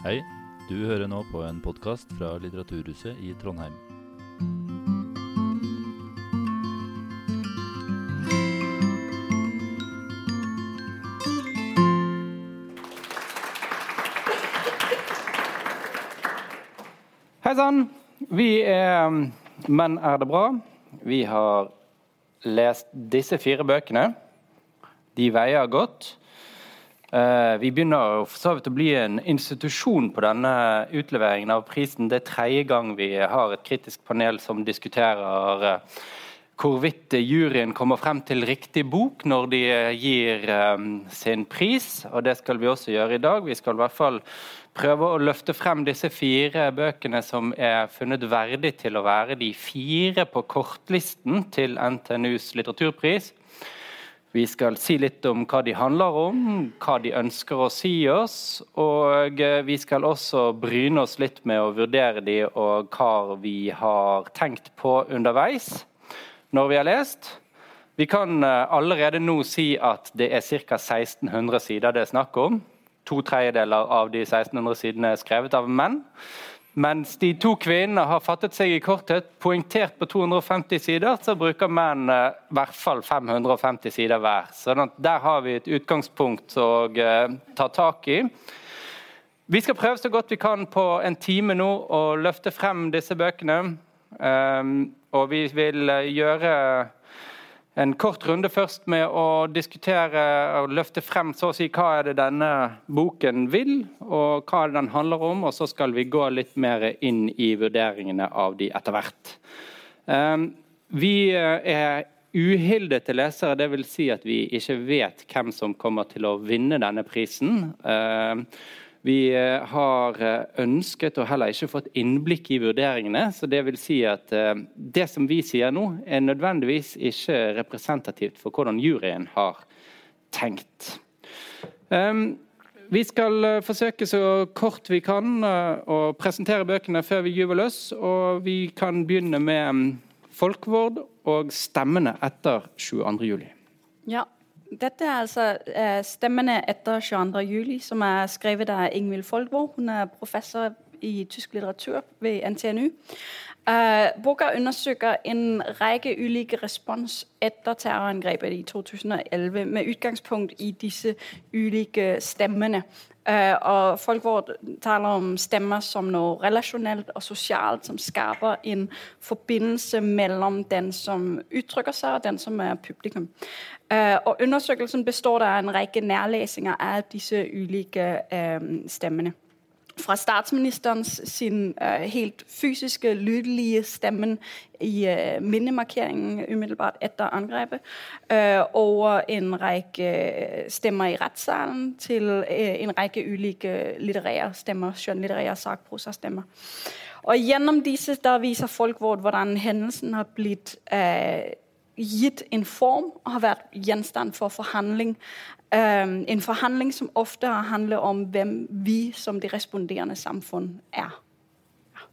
Hei, du hører nå på en podkast fra Litteraturhuset i Trondheim. Hei sann. Vi er um, Men er det bra? Vi har lest disse fire bøkene. De veier godt. Eh, vi begynner for så vidt å bli en institusjon på denne utleveringen av prisen. Det er tredje gang vi har et kritisk panel som diskuterer eh, hvorvidt juryen kommer frem til riktig bok når de eh, gir sin pris. Og det skal vi også gjøre i dag. Vi skal i hvert fall prøve å løfte frem disse fire bøkene som er funnet verdig til å være de fire på kortlisten til NTNUs litteraturpris. Vi skal si litt om hva de handler om, hva de ønsker å si oss. Og eh, vi skal også bryne oss litt med å vurdere de og hva vi har tenkt på underveis når vi har lest. Vi kan eh, allerede nå si at det er ca. 1600 sider det er snakk om. To tredjedeler av de 1600 sidene er skrevet av menn. Mens de to kvinnene har fattet seg i korthet, poengtert på 250 sider, så bruker menn i hvert fall 550 sider hver. Så der har vi et utgangspunkt å uh, ta tak i. Vi skal prøve så godt vi kan på en time nå å løfte frem disse bøkene. Um, og vi vil gjøre en kort runde først med å diskutere og løfte frem så å si, hva er det denne boken vil, og hva er det den handler om. Og så skal vi gå litt mer inn i vurderingene av de etter hvert. Ehm, vi eh, er uhildete lesere, dvs. Si at vi ikke vet hvem som kommer til å vinne denne prisen. Vi eh, har eh, ønsket og heller ikke fått innblikk i vurderingene. så Det vil si at eh, det som vi sier nå, er nødvendigvis ikke representativt for hvordan juryen har tenkt. Ehm, vi skal forsøke så kort vi kan å presentere bøkene før vi gyver løs. Og vi kan begynne med folkevord og stemmene etter 22.07. Ja, dette er altså eh, stemmene etter 22. juli, som er skrevet av Ingvild Folkvåg. Hun er professor i tysk litteratur ved NTNU. Øh, boka undersøker en rekke ulike respons etter terrorangrepet i 2011, med utgangspunkt i disse ulike stemmene. Eh, og Folkvord taler om stemmer som noe relasjonelt og sosialt, som skaper en forbindelse mellom den som uttrykker seg, og den som er publikum. Uh, og Undersøkelsen består av en rekke nærlesinger av disse ulike uh, stemmene. Fra statsministerens sin helt fysiske, lydelige stemmen i minnemarkeringen umiddelbart etter angrepet, over en rekke stemmer i rettssalen til en rekke ulike litterære stemmer, skjønnlitterære sakprosastemmer. Og Gjennom disse der viser folk hvordan hendelsen har blitt gitt en form og har vært gjenstand for forhandling. Um, en forhandling som ofte handler om hvem vi som de responderende samfunn er. Ja.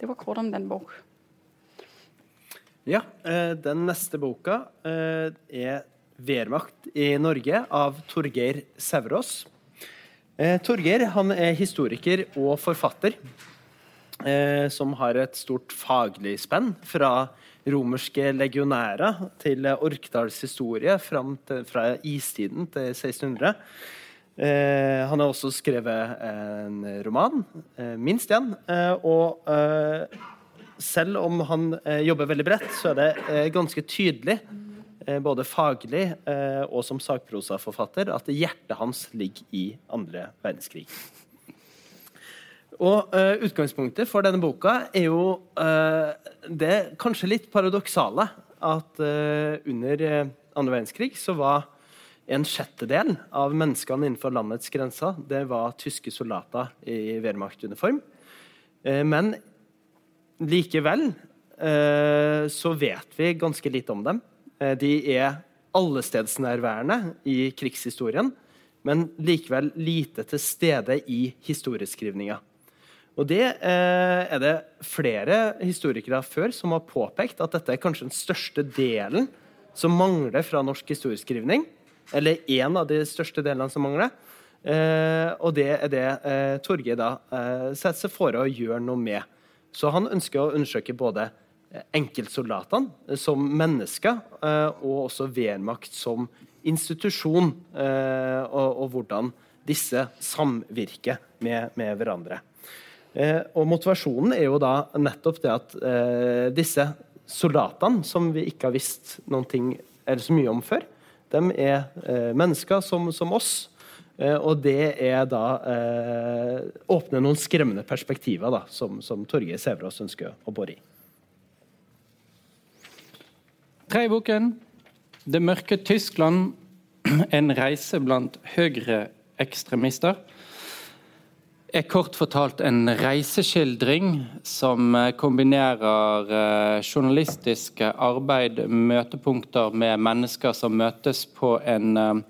Det var kort om den bok. Ja, eh, den neste boka eh, er 'Wehrmacht i Norge' av Torgeir Sæverås. Eh, Torgeir han er historiker og forfatter som har et stort faglig spenn fra romerske legionærer til Orkdals historie til, fra istiden til 1600. Eh, han har også skrevet en roman, eh, minst én. Eh, og eh, selv om han eh, jobber veldig bredt, så er det eh, ganske tydelig, både faglig og som sakprosaforfatter, at hjertet hans ligger i andre verdenskrig. Og uh, Utgangspunktet for denne boka er jo uh, det kanskje litt paradoksale at uh, under andre verdenskrig så var en sjettedel av menneskene innenfor landets grenser det var tyske soldater i Wehrmacht-uniform. men likevel så vet vi ganske lite om dem. de er allestedsnærværende i krigshistorien, men likevel lite til stede i historieskrivninga. Og Det eh, er det flere historikere før som har påpekt at dette er kanskje den største delen som mangler fra norsk historieskrivning. Eller én av de største delene som mangler. Eh, og det er det eh, Torgeir da eh, setter seg for å gjøre noe med. Så han ønsker å undersøke både eh, enkeltsoldatene eh, som mennesker, eh, og også Wehrmacht som institusjon, og, og, hvordan disse samvirker med, med hverandre. Eh, og Motivasjonen er jo da nettopp det at disse soldatene, som vi ikke har visst noen ting, eller så mye om før, de er mennesker som, som oss, Eh, og det er da eh, åpner noen skremmende perspektiver da, som, som Torgeir Sæverås ønsker å bore i. Tredje boken, 'Det mørke Tyskland', en reise blant høyreekstremister, er kort fortalt en reiseskildring som eh, kombinerer eh, journalistiske arbeid, møtepunkter med mennesker som møtes på en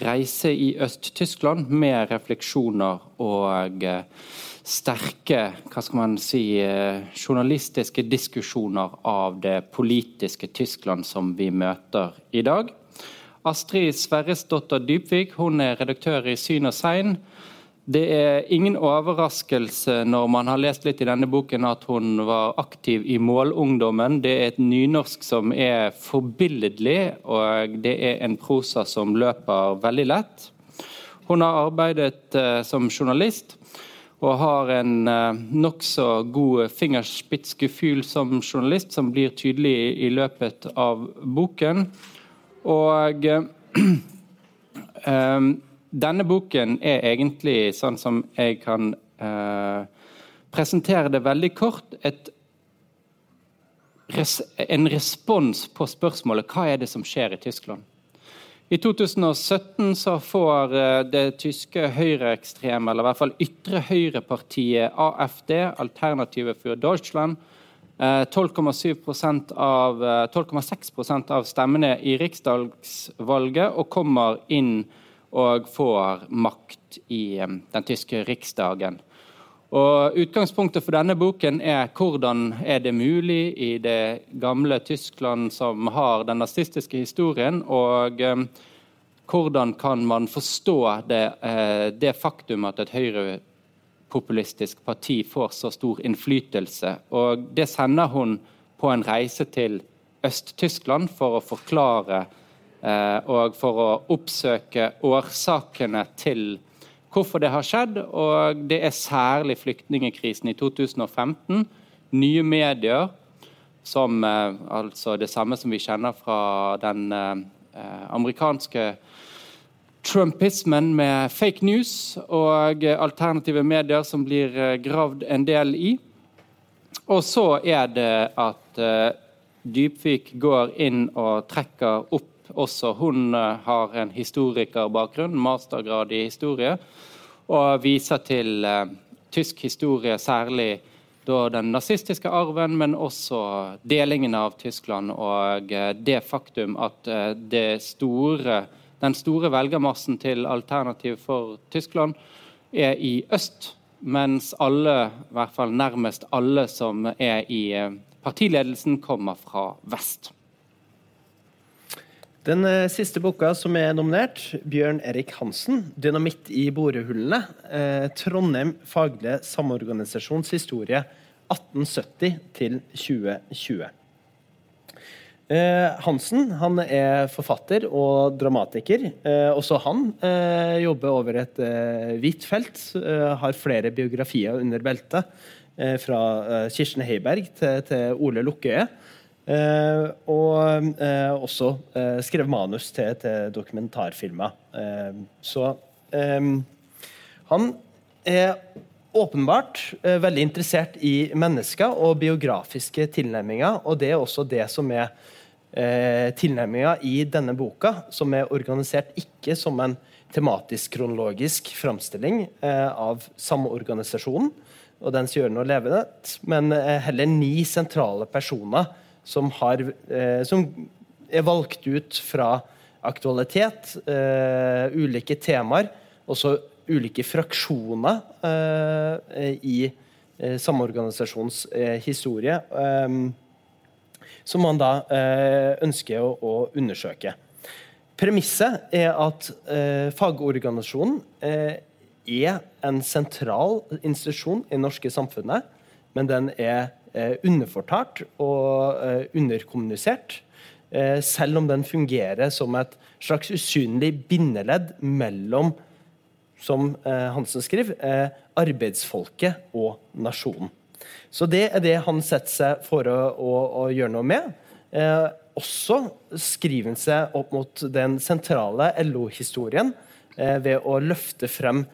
reise i Øst-Tyskland med refleksjoner og eh, sterke hva skal man si, eh, journalistiske diskusjoner av det politiske Tyskland som vi møter i dag. Astrid Sverresdotter Dybvik hun er redaktør i Syn og Sein det er ingen overraskelse når man har lest litt i denne boken at hun var aktiv i Målungdommen. Det er et nynorsk som er forbilledlig, og det er en prosa som løper veldig lett. Hun har arbeidet uh, som journalist og har en uh, nokså god fingerspitzgefühl som journalist, som blir tydelig i, løpet av boken. Og um, denne boken er egentlig, sånn som jeg kan eh, presentere det veldig kort, et, en respons på spørsmålet hva er det som skjer i Tyskland. I 2017 så får eh, det tyske høyreekstreme, eller i hvert fall ytre høyrepartiet AFD, Alternativet for Deutschland, 12,7 eh, av 12,6% av stemmene i riksdagsvalget og kommer inn og får makt i den tyske riksdagen. Og Utgangspunktet for denne boken er hvordan er det mulig i det gamle Tyskland som har den nazistiske historien, og hvordan kan man forstå det, eh, det faktum at et høyrepopulistisk parti får så stor innflytelse. Og Det sender hun på en reise til Øst-Tyskland for å forklare Eh, og for å oppsøke årsakene til hvorfor det har skjedd. Og det er særlig flyktningekrisen i 2015. Nye medier, som eh, altså det samme som vi kjenner fra den eh, amerikanske trumpismen med fake news og alternative medier som blir gravd en del i. Og så er det at Dypvik går inn og trekker opp også hun eh, har en historikerbakgrunn, mastergrad i historie, og viser til uh, tysk historie, særlig den nazistiske arven, men også delingen av Tyskland og uh, det faktum at store, den store velgermassen til Alternativ for Tyskland er i øst, mens alle, i hvert fall nærmest alle som er i partiledelsen, kommer fra vest. Den eh, siste boka som er nominert, Bjørn Erik Hansen, 'Dynamitt i borehullene'. Eh, Trondheim faglige samorganisasjons historie 1870 til 2020. Eh, Hansen han er forfatter og dramatiker. Eh, også han eh, jobber over et vidt felt. har flere biografier under beltet. fra Kirsten Heiberg til, til Ole Lukkøye. Uh, og uh, også uh, skrev manus til, til dokumentarfilmer. så um, han er åpenbart veldig interessert i mennesker og biografiske tilnærminger. Og det er også det som er tilnærminga i denne boka, som er organisert ikke som en tematisk-kronologisk framstilling av samorganisasjonen og dens gjørende og levende, men heller ni sentrale personer som, har, eh, som er valgt ut fra aktualitet, eh, ulike temaer, også ulike fraksjoner eh, i eh, samorganisasjonens eh, historie, eh, som man da ønsker å, å undersøke. Premisset er at eh, fagorganisasjonen eh, er en sentral institusjon i det norske samfunnet, men den er eh, underfortalt og eh, underkommunisert. Eh, selv om den fungerer som et slags usynlig bindeledd mellom, som eh, Hansen skriver, eh, arbeidsfolket og nasjonen. Så det er det han setter seg for å, å, å gjøre noe med. Eh, også skriver han seg opp mot den sentrale LO-historien eh, ved å løfte frem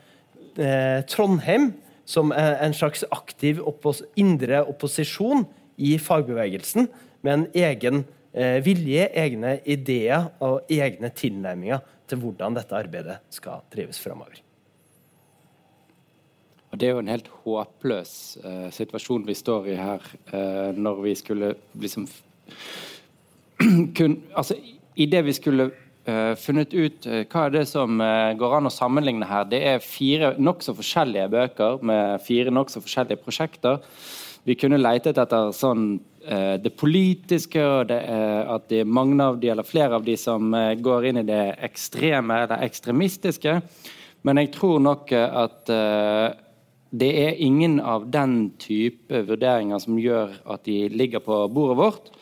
eh, Trondheim som en slags aktiv oppos indre opposisjon i fagbevegelsen, med en egen eh, vilje, egne ideer og egne tilnærminger til hvordan dette arbeidet skal drives framover. Det er jo en helt håpløs uh, situasjon vi står i her, uh, når vi skulle liksom kun, altså, I det vi skulle funnet ut hva er det som går an å sammenligne her, det er fire nokså forskjellige bøker med fire nokså forskjellige prosjekter. Vi kunne leitet etter sånn det politiske, og det at det er mange av de, eller flere av de som går inn i det ekstreme eller ekstremistiske. Men jeg tror nok at det er ingen av den type vurderinger som gjør at de ligger på bordet vårt.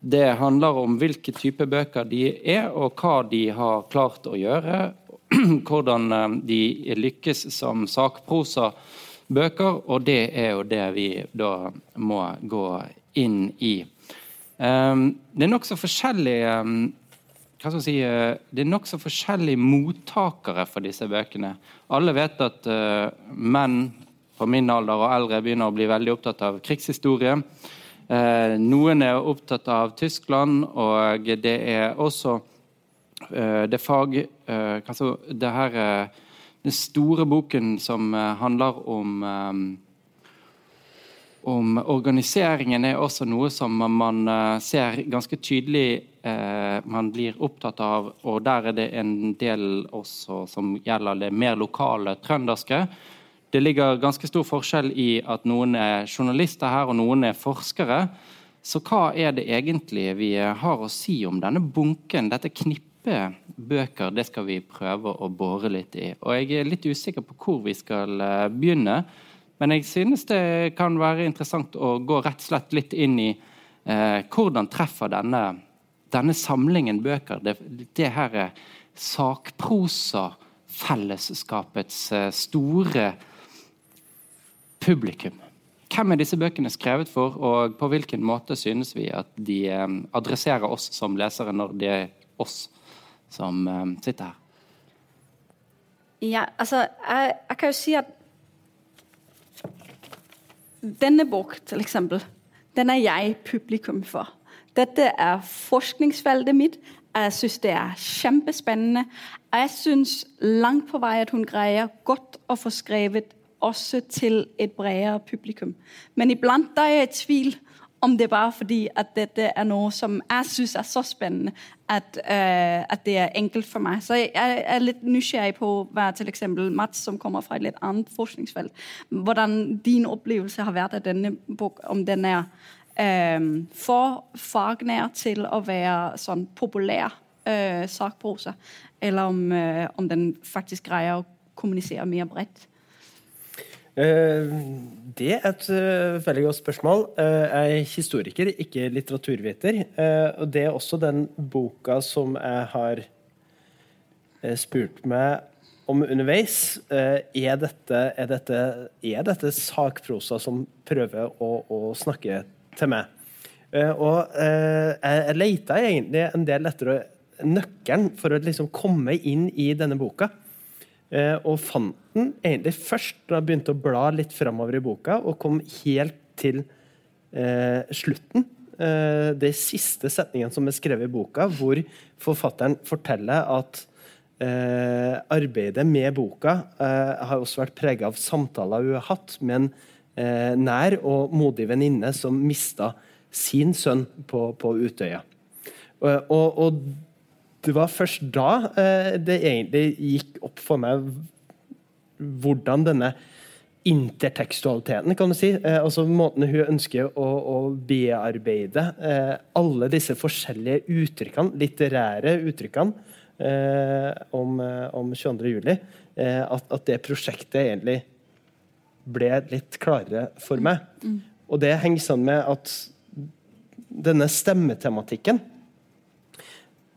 Det handler om hvilke type bøker de er, og hva de har klart å gjøre. Hvordan eh, de lykkes som sakprosabøker, og det er jo det vi da må gå inn i. Ehm, det er nokså forskjellige ehm, hva skal si, eh, Det er nokså forskjellige mottakere for disse bøkene. Alle vet at uh, menn på min alder og eldre begynner å bli veldig opptatt av krigshistorie. Eh, noen er opptatt av Tyskland, og det er også eh, det fag eh, det her, Den store boken som handler om om organiseringen er også noe som man ser ganske tydelig man blir opptatt av. Og der er det en del også som gjelder det mer lokale trønderske det ligger ganske stor forskjell i at noen er journalister her, og noen er forskere. Så hva er det egentlig vi har å si om denne bunken, dette knippet bøker? Det skal vi prøve å bore litt i. Og jeg er litt usikker på hvor vi skal eh, begynne. Men jeg synes det kan være interessant å gå rett og slett litt inn i eh, hvordan treffer denne, denne samlingen bøker det, det her sakprosa fellesskapets eh, store publikum. Hvem er disse bøkene skrevet for, og på hvilken måte synes vi at de eh, adresserer oss som lesere, når det er oss som eh, sitter her? Ja, altså, jeg, jeg kan jo si at denne bok, til eksempel, den er jeg publikum for. Dette er forskningsfeltet mitt. Jeg syns det er kjempespennende. Jeg syns langt på vei at hun greier godt å få skrevet også til et bredere publikum. Men iblant er jeg i tvil om det er bare fordi at dette er noe som jeg syns er så spennende at, uh, at, det er enkelt for meg. Så jeg, er litt nysgjerrig på hva f.eks. Mats, som kommer fra et litt annet forskningsfelt, hvordan din opplevelse har vært av denne bok, om den er uh, for fagnær til å være sånn populær uh, sakprosa, eller om, om den faktisk greier å kommunisere mer bredt. Eh, det er et eh, veldig godt spørsmål. Eh, jeg er historiker, ikke litteraturviter. Og det er også den boka som jeg har spurt meg om underveis. Er dette, er dette, er dette sakprosa som prøver å, å, snakke til meg? Og jeg leita egentlig en del etter nøkkelen for å liksom komme inn i denne boka. Eh, og fant den egentlig først da jeg begynte å bla litt framover i boka, og kom helt til eh, slutten. Eh, det siste setningen som er skrevet i boka, hvor forfatteren forteller at eh, arbeidet med boka eh, har også vært prega av samtaler hun har hatt med en eh, nær og modig venninne som mista sin sønn på, på Utøya. Og, og, det var først da eh, det egentlig gikk opp for meg hvordan denne intertekstualiteten, kan du si, eh, altså måten hun ønsker å, å bearbeide eh, alle disse forskjellige uttrykkene, litterære uttrykkene, eh, om, eh, om 22. juli, eh, at, at, det prosjektet egentlig ble litt klarere for meg. Mm. Og det henger sammen med at denne stemmetematikken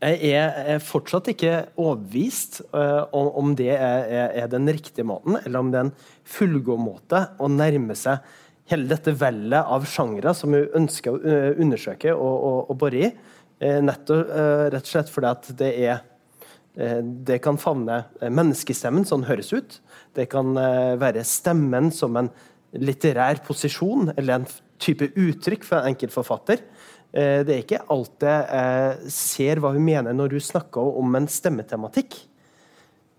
jeg er, fortsatt ikke overbevist uh, om, det er, den riktige måten, eller om det er en fullgod måte å nærme seg hele dette vellet av sjangre som vi ønsker å uh, undersøke og, og, og bore i. Uh, nettopp, rett og slett fordi at det er det kan favne menneskestemmen, sånn høres ut. Det kan være stemmen som en litterær posisjon eller en type uttrykk for en enkelt forfatter. Eh, det er ikke alltid jeg ser hva hun mener når hun snakker om en stemmetematikk.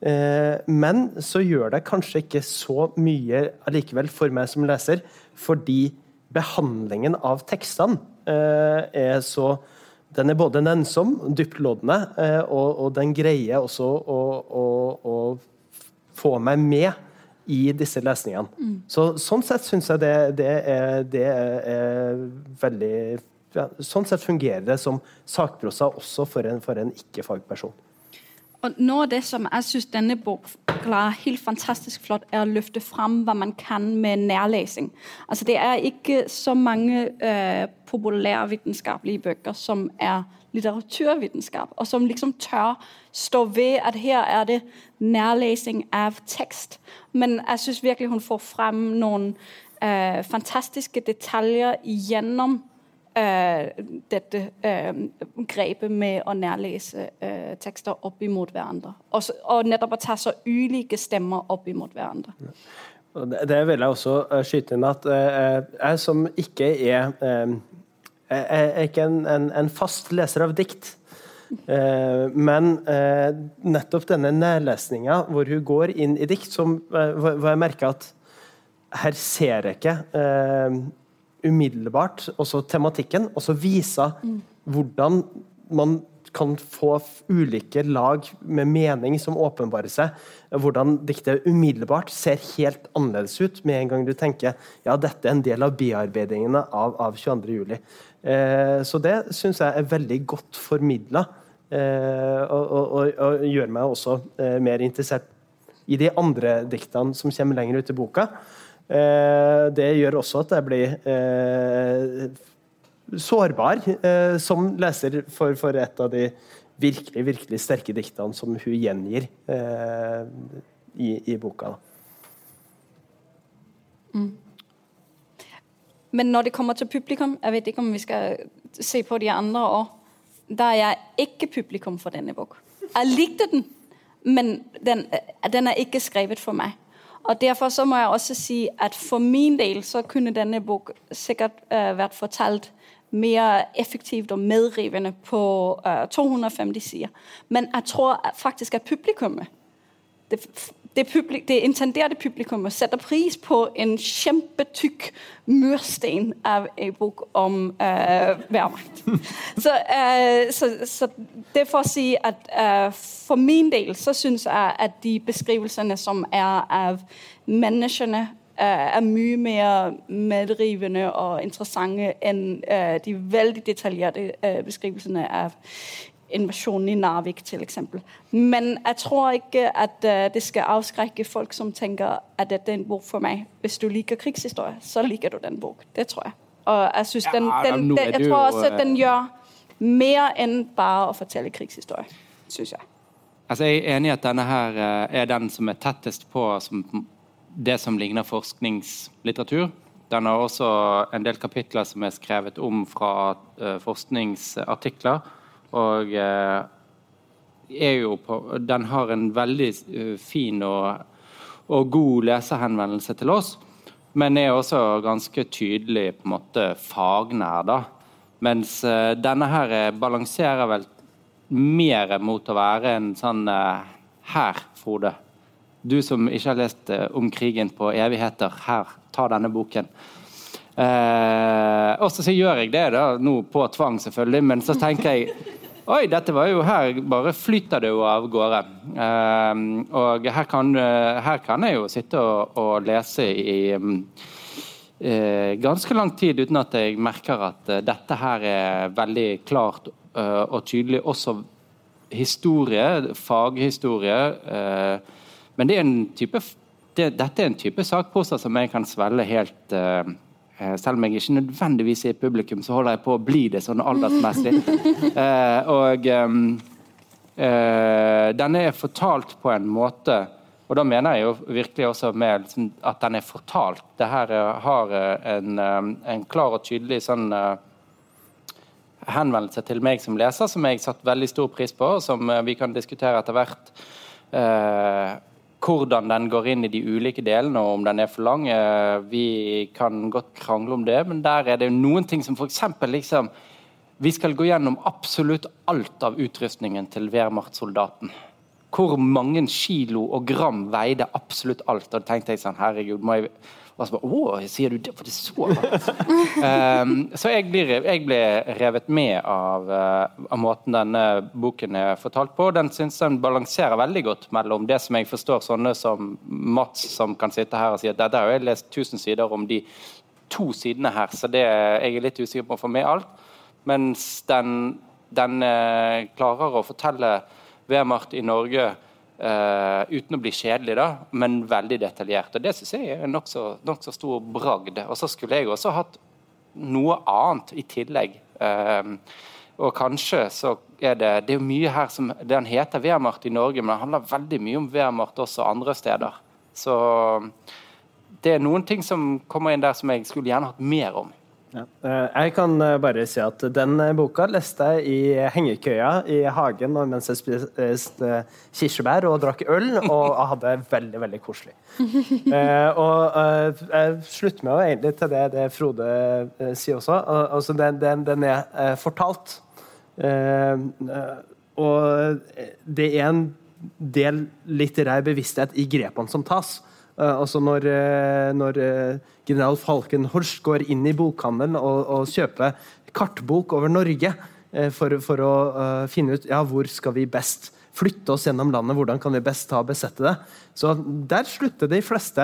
Eh, men så gjør det kanskje ikke så mye allikevel for meg som leser, fordi behandlingen av tekstene eh, er så Den er både nennsom, dyptloddende, og, og den greier også å, å, å få meg med i disse lesningene. Mm. Så, sånn sett syns jeg det, det, er, det, er, veldig sånn sett fungerer det som sakprosa også for en, en ikke-fagperson. Og Noe av det som jeg syns denne boka klarer helt fantastisk flott, er å løfte fram hva man kan med nærlesing. Altså, det er ikke så mange øh, populærvitenskapelige bøker som er litteraturvitenskap, og som liksom tør stå ved at her er det nærlesing av tekst. Men jeg syns virkelig hun får frem noen øh, fantastiske detaljer gjennom dette øh, grepet med å nærlese øh, tekster opp imot hverandre. Og, og, nettopp å ta så ulike stemmer opp imot hverandre. Det vil jeg også øh, skyte inn at jeg som ikke er Jeg er ikke en, en, en, fast leser av dikt. Men nettopp denne nærlesninga hvor hun går inn i dikt, som, hvor jeg merker at her ser jeg ikke umiddelbart også tematikken, og så vise mm. hvordan man kan få ulike lag med mening som åpenbarer seg. Hvordan diktet umiddelbart ser helt annerledes ut med en gang du tenker ja, dette er en del av bearbeidingene av, av 22.07. Eh, så det syns jeg er veldig godt formidla, eh, og, og, og, gjør meg også eh, mer interessert i de andre diktene som kommer lenger ut i boka. Eh, det gjør også at jeg blir eh, sårbar eh, som leser for, et av de virkelig, virkelig sterke diktene som hun gjengir i, i boka. Mm. Men når det kommer til publikum, jeg vet ikke om vi skal se på de andre år, da er jeg ikke publikum for denne boka. Jeg likte den, men den, den er ikke skrevet for meg. Og Derfor så må jeg også si at for min del så kunne denne bok sikkert uh, vært fortalt mer effektivt og medrivende på uh, øh, 250 sider. Men jeg tror faktisk at publikummet det, publik, det intenderte publikummet setter pris på en kjempetykk murstein av en bok om uh, værmakt. så, uh, så, så, det for å si at uh, for min del så syns jeg at de beskrivelsene som er av menneskene, er mye mer medrivende og interessante enn de veldig detaljerte beskrivelsene av invasjonen i Narvik, eksempel. Men jeg tror ikke at uh, det skal avskrekke folk som tenker at dette er en bok for meg. Hvis du liker krigshistorie, så liker du den bok. Det tror jeg. Og jeg synes den, den, den, jeg tror også at den øh, gjør mer enn bare å fortelle krigshistorie, syns jeg. Altså, jeg er enig i at denne her øh, er den som er tettest på som det som ligner forskningslitteratur. Den har også en del kapitler som er skrevet om fra forskningsartikler og eh, på Den har en veldig eh, fin og, og god lesehenvendelse til oss, men er også ganske tydelig på en måte fagnær. da. Mens uh, denne her balanserer vel mer mot å være en sånn Her, Frode. Du som ikke har lest om krigen på evigheter, her, ta denne boken. og så gjør jeg det da, nå på tvang, selvfølgelig, men så tenker jeg Oi, dette var jo her bare flyter det jo av gårde. Uh, og her kan, her kan, jeg jo sitte og, og lese i um, uh, ganske lang tid uten at jeg merker at uh, dette her er veldig klart uh, og tydelig også historie, faghistorie. Men det er en type, det, dette er en type sakprosa som jeg kan svelge helt Selv om jeg ikke nødvendigvis er i publikum, så holder jeg på å bli det sånn aldersmessig. Eh, og eh, den er fortalt på en måte og da mener jeg jo virkelig også med liksom, at den er fortalt. Det her har en, en klar og tydelig sånn henvendelse til meg som leser, som jeg satte veldig stor pris på, og som eh, vi kan diskutere etter hvert. Hvordan den går inn i de ulike delene, og om den er for lang. Eh, vi kan godt krangle om det, men der er det noen ting som f.eks. liksom Vi skal gå gjennom absolutt alt av utrustningen til Wehrmacht-soldaten. Hvor mange kilo og gram veide absolutt alt? Og da tenkte jeg sånn, herregud, må jeg og så bare Å, sier du det? For det så um, så jeg ble, jeg ble, revet med av, uh, av, måten denne boken er fortalt på. Den syns den balanserer veldig godt mellom det som jeg forstår sånne som Mats, som kan sitte her og si at dette har jeg lest 1000 sider om de to sidene her, så det, jeg er litt usikker på å få med alt. Mens den, den uh, klarer å fortelle Wehrmacht i Norge Uh, uten å bli kjedelig, da, men veldig detaljert. Og Det syns jeg er en nokså nok stor bragd. Og så skulle jeg også hatt noe annet i tillegg. Uh, og kanskje så er det Det er mye her som Den heter Wehrmacht i Norge, men det handler veldig mye om Wehrmacht også andre steder. Så det er noen ting som kommer inn der som jeg skulle gjerne hatt mer om. Ja. Eh, jeg kan eh, bare si at den eh, boka leste jeg i hengekøya i hagen mens jeg spiste kirsebær og drakk øl, og hadde det veldig, veldig koselig. og jeg slutter meg egentlig til det, det Frode sier også. Altså, den, den, den er fortalt. og det er en del litterær bevissthet i grepene som tas. Uh, altså når, uh, når uh, general Falkenhorst går inn i bokhandelen og, og kjøper kartbok over Norge for, for, å finne ut ja, hvor skal vi best flytte oss gjennom landet, hvordan kan vi best ta og besette det. Så Der slutter de fleste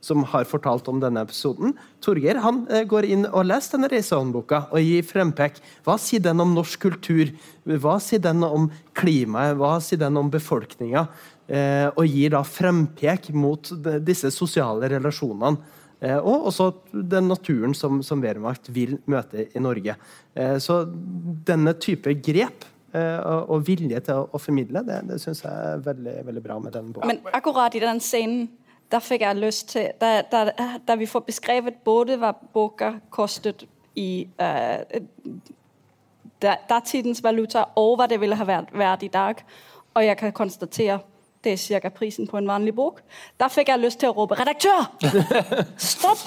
som har fortalt om denne episoden. Torgeir han går inn og leser denne reisehåndboka og gir frempek. Hva sier den om norsk kultur? Hva sier den om klimaet? Hva sier den om befolkninga? Eh, og gir da frempek mot disse sosiale relasjonene. Eh, og også den naturen som, som Wehrmacht vil møte i Norge. Eh, så denne type grep og vilje til å, formidle, det, det syns jeg er veldig, veldig bra med den boka. Men akkurat i den scenen der fikk jeg lyst til Da, da, da vi får beskrevet både hva boka kostet i uh, datidens valuta, og hva det ville ha vært, vært i dag, og jeg kan konstatere det er cirka prisen på en vanlig bok. Da fikk jeg lyst til å rope 'redaktør! Stopp!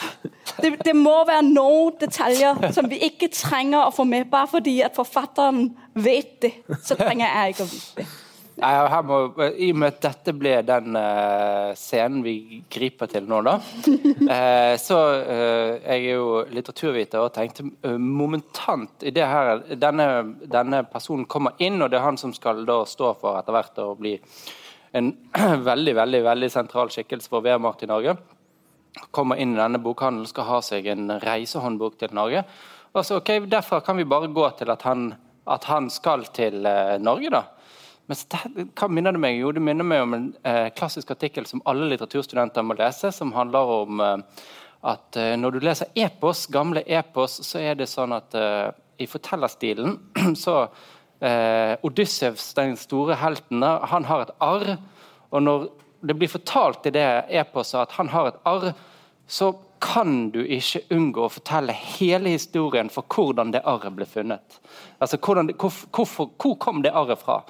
Det, det, må være noen detaljer som vi ikke trenger å få med. Bare fordi at forfatteren vet det, så trenger jeg ikke å vite det. Nei, må, I og med at dette ble den uh, scenen vi griper til nå, da uh, Så uh, Jeg er jo litteraturviter og tenkte momentant i det her denne, denne, personen kommer inn, og det er han som skal da stå for etter hvert å bli en veldig veldig, veldig sentral skikkelse for Wehrmacht i Norge. Kommer inn i denne bokhandelen, skal ha seg en reisehåndbok til Norge. Og så, ok, Derfra kan vi bare gå til at han, at han skal til uh, Norge, da. Men hva minner det meg? Jo, det minner meg om en uh, klassisk artikkel som alle litteraturstudenter må lese, som handler om uh, at når du leser epos, gamle epos, så er det sånn at i fortellerstilen så eh, Odyssevs, den store helten, han har et arr. Og når det blir fortalt i det eposet at han har et arr, så kan du ikke unngå å fortelle hele historien for hvordan det arret ble funnet. Altså, hvordan, hvor, hvorfor, hvor kom det arret fra?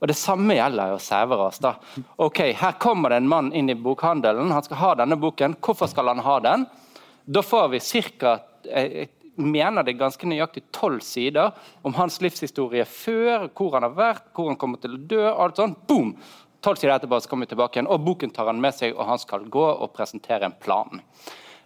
Og Det samme gjelder jo da. Ok, Her kommer det en mann inn i bokhandelen. Han skal ha denne boken. Hvorfor skal han ha den? Da får vi ca mener det ganske nøyaktig tolv sider om hans livshistorie før, hvor han har vært, hvor han kommer til å dø. alt sånt. Boom! Tolv sider etterpå så kommer vi tilbake igjen, og boken tar han med seg, og han skal gå og presentere en plan.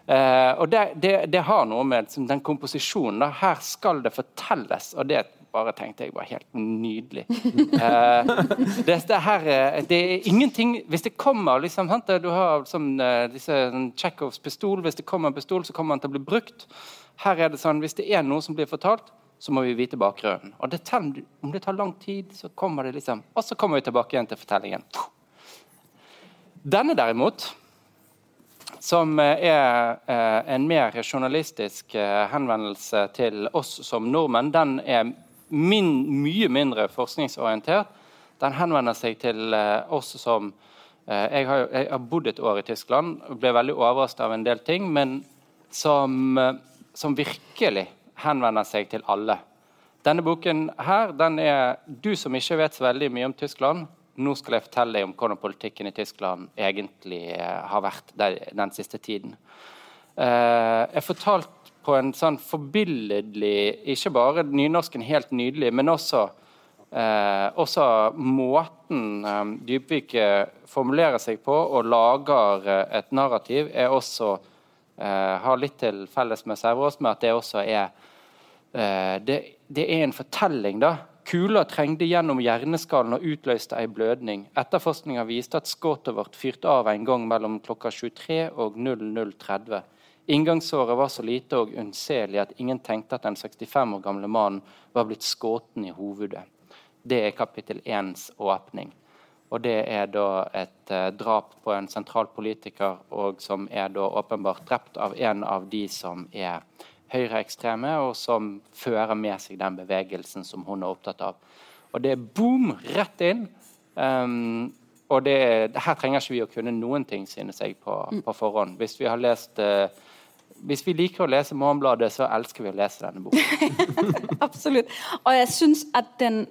Eh, og det, det, det, har noe med den komposisjonen. Da. Her skal det fortelles, og det bare tenkte jeg var helt nydelig. Uh, det, det, her, det, er ingenting Hvis det kommer liksom, Du har liksom, disse Tsjekhovs pistol. Hvis det kommer en pistol, så kommer den til å bli brukt. Her er det sånn, Hvis det er noe som blir fortalt, så må vi vite bakgrunnen. Og det om det tar lang tid, så kommer det liksom Og så kommer vi tilbake igjen til fortellingen. Denne derimot, som er eh, en mer journalistisk eh, henvendelse til oss som nordmenn, den er min, mye mindre forskningsorientert. Den henvender seg til eh, oss som jeg har, jeg har, bodd et år i Tyskland og ble veldig overrasket av en del ting, men som, som virkelig henvender seg til alle. Denne boken her, den er du som ikke vet så veldig mye om Tyskland. Nå skal jeg fortelle deg om hvordan politikken i Tyskland egentlig eh, har vært den siste tiden. Eh, jeg fortalte på en sånn forbilledlig Ikke bare nynorsken helt nydelig, men også, eh, også måten Dybvik formulerer seg på og lager et narrativ, er også har litt til felles med Sæverås, med at det også er det, det er en fortelling, da Kula trengte gjennom hjerneskallen og utløste ei blødning. Etterforskninga viste at skuddet vårt fyrte av en gang mellom klokka 23 og 00.30. Inngangsåret var så lite og unnselig at ingen tenkte at den 65 år gamle mannen var blitt skutt i hovedet. Det er kapittel 1s åpning. Og det er da et uh, drap på en sentral politiker, og som er da åpenbart drept av en av de som er høyreekstreme, og som fører med seg den bevegelsen som hun er opptatt av. Og det er boom, rett inn. Um, og det, her trenger ikke vi å kunne noen ting, synes jeg, på, mm. på forhånd. Hvis vi har lest uh, hvis vi liker å lese Morgenbladet, så elsker vi å lese denne boken. Absolutt. Og jeg syns at den,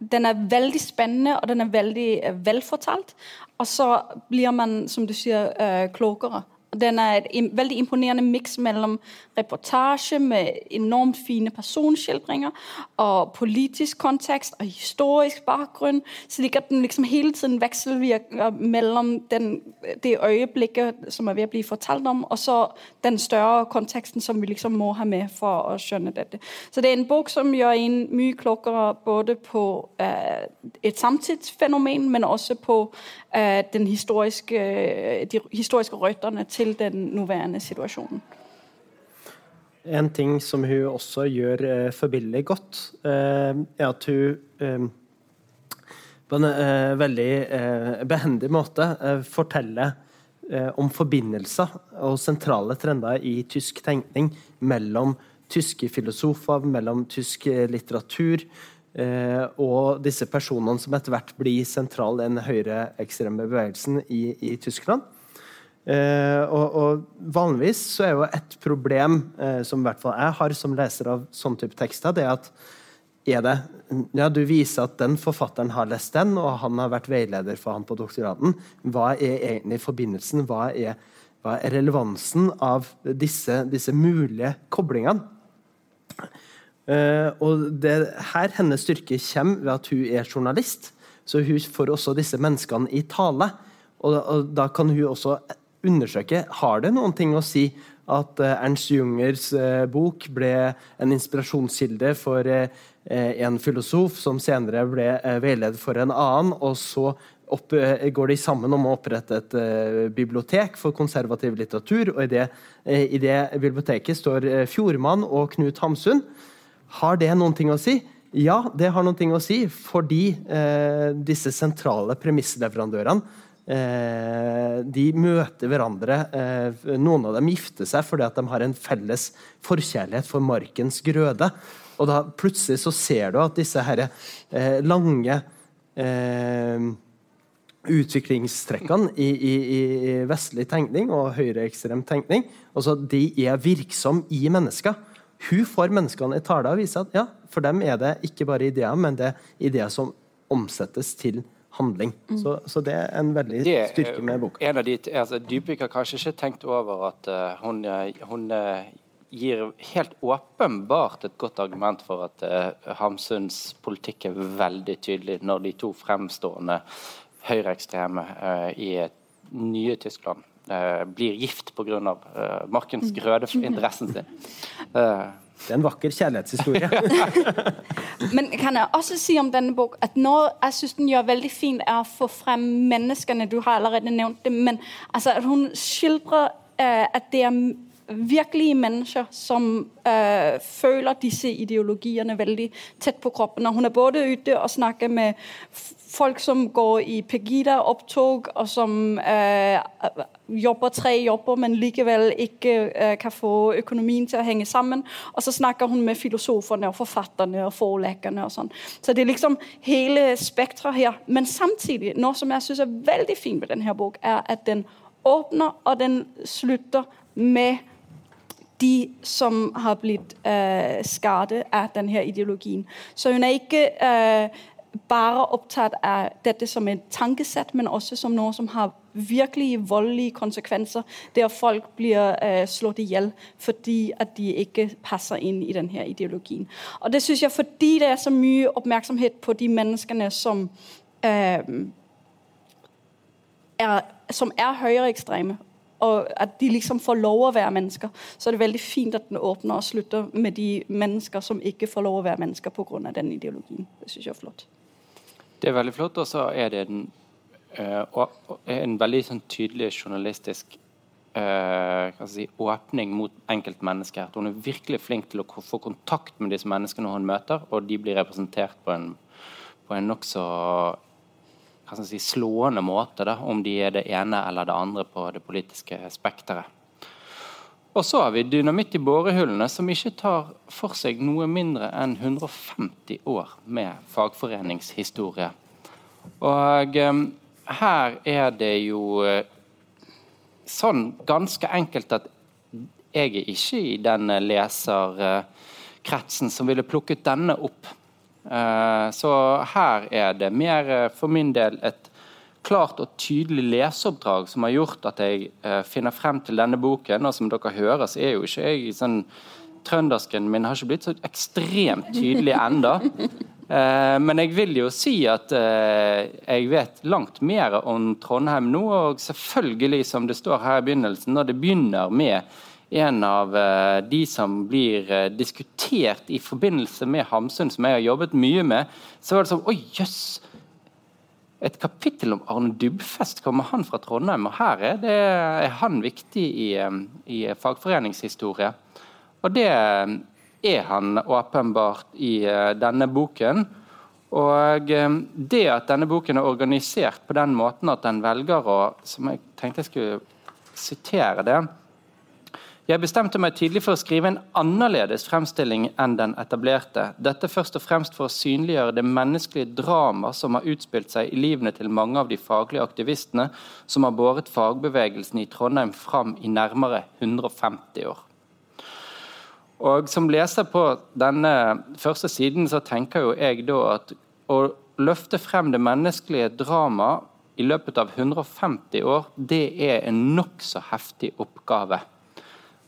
den, er veldig spennende, og den er veldig uh, velfortalt. Og så blir man, som du sier, uh, klokere. Den er et veldig imponerende miks mellom reportasje med enormt fine personskildringer og politisk kontekst og historisk bakgrunn, slik at den liksom hele tiden vekselvirker mellom den, det øyeblikket som er ved å bli fortalt om, og så den større konteksten som vi liksom må ha med for å skjønne dette. Så det er en bok som gjør en mye klokere både på uh, et samtidsfenomen, men også på uh, den historiske, de historiske røttene til den nåværende situasjonen. En ting som hun også gjør eh, forbilledlig godt, eh, er at hun eh, på en eh, veldig eh, behendig måte eh, forteller om forbindelser og sentrale trender i tysk tenkning mellom tyske filosofer, mellom tysk litteratur og disse personene som etter hvert blir sentrale i den høyreekstreme bevegelsen i, i Tyskland. Uh, og, og, Vanligvis så er jo et problem eh, som i hvert fall jeg har som leser av sånn type tekster, det er at er det, ja, du viser at den forfatteren har lest den, og han har vært veileder for han på doktoraten. Hva er egentlig forbindelsen? Hva er, hva er relevansen av disse, disse mulige koblingene? Eh, og det her hennes styrke kommer ved at hun er journalist. Så hun får også disse menneskene i tale. Og, og da kan hun også undersøke har det noen ting å si at eh, Ernst Jungers eh, bok ble en inspirasjonskilde for eh, en filosof som senere ble veileder for en annen, og så opp, går de sammen om å opprette et bibliotek for konservativ litteratur. og I det, i det biblioteket står Fjordmann og Knut Hamsun. Har det noen ting å si? Ja, det har noen ting å si, fordi eh, disse sentrale premissleverandørene de møter hverandre. Eh, noen av dem gifter seg fordi at de har en felles forkjærlighet for markens grøde. Og da plutselig så ser du at disse her, eh, lange utviklingstrekkene i, i, i, vestlig tenkning og høyreekstrem tenkning, altså de er virksomme i mennesker. Hun får menneskene i tale og viser at ja, for dem er det ikke bare ideer, men det er ideer som omsettes til handling. Mm. Så, så, det er en veldig det, styrke med boka. En av de, altså, Dybvik har kanskje ikke tenkt over at uh, hun, uh, hun uh, gir helt åpenbart et godt argument for at uh, Hamsuns politikk er veldig tydelig når de to fremstående høyreekstreme i nye Tyskland blir gift pga. Uh, markens mm. grøde for interessen sin. Det er en vakker kjærlighetshistorie. Men kan jeg også si om denne bok at noe jeg syns den gjør veldig fint, er å få frem menneskene. Du har allerede nevnt det, men altså, hun skildrer uh, at det er virkelige mennesker som uh, føler disse ideologiene veldig tett på kroppen. Og hun er både ute og snakker med folk som går i Pegida-opptog, og som øh, jobber tre jobber, men likevel ikke øh, kan få økonomien til å henge sammen. Og så snakker hun med filosoferne og forfatterne og forleggerne og sånn. Så det er liksom hele spekteret her. Men samtidig, noe som jeg syns er veldig fint med denne bok, er at den åpner og den slutter med de som har blitt øh, skadet av denne ideologien. Så hun er ikke øh, bare opptatt av dette som et tankesett, men også som noe som har virkelig voldelige konsekvenser, der folk blir uh, slått i hjel fordi at de ikke passer inn i denne ideologien. Og det synes jeg fordi det er så mye oppmerksomhet på de menneskene som uh, er, som er høyreekstreme, og at de liksom får lov å være mennesker, så er det veldig fint at den åpner og slutter med de mennesker som ikke får lov å være mennesker pga. den ideologien. Det syns jeg er flott. Det er veldig flott, og så er det en, uh, en veldig sånn, tydelig journalistisk uh, si, åpning mot enkeltmennesker. Hun er virkelig flink til å få kontakt med disse menneskene hun møter, og de blir representert på en, en nokså si, slående måte, da, om de er det ene eller det andre på det politiske spekteret. Og så har vi dynamitt i bårehullene, som ikke tar for seg noe mindre enn 150 år med fagforeningshistorie. Og um, her er det jo uh, sånn ganske enkelt at jeg er ikke i den leserkretsen uh, som ville plukket denne opp. Så her er det mer for min del et klart og tydelig leseoppdrag som har gjort at jeg eh, finner frem til denne boken. Og som dere hører, så er jo ikke jeg sånn Trøndersken min har ikke blitt så ekstremt tydelig enda. Eh, men jeg vil jo si at eh, jeg vet langt mer om Trondheim nå. Og selvfølgelig, som det står her i begynnelsen, når det begynner med en av eh, de som blir eh, diskutert i forbindelse med Hamsun, som jeg har jobbet mye med, så var det sånn Oi, jøss! Yes, et kapittel om Arne Dubfest. Kommer han fra Trondheim? og Her er, det, er han viktig i, i, fagforeningshistorie. Og det er han åpenbart i eh, denne boken. Og det at denne boken er organisert på den måten at den velger å Som jeg tenkte jeg skulle sitere det jeg bestemte meg tidlig for å skrive en annerledes fremstilling enn den etablerte. Dette først og fremst for å synliggjøre det menneskelige drama som har utspilt seg i livene til mange av de faglige aktivistene som har båret fagbevegelsen i Trondheim fram i nærmere 150 år. Og Som leser på denne første siden så tenker jo jeg da at å løfte frem det menneskelige drama i løpet av 150 år, det er en nokså heftig oppgave.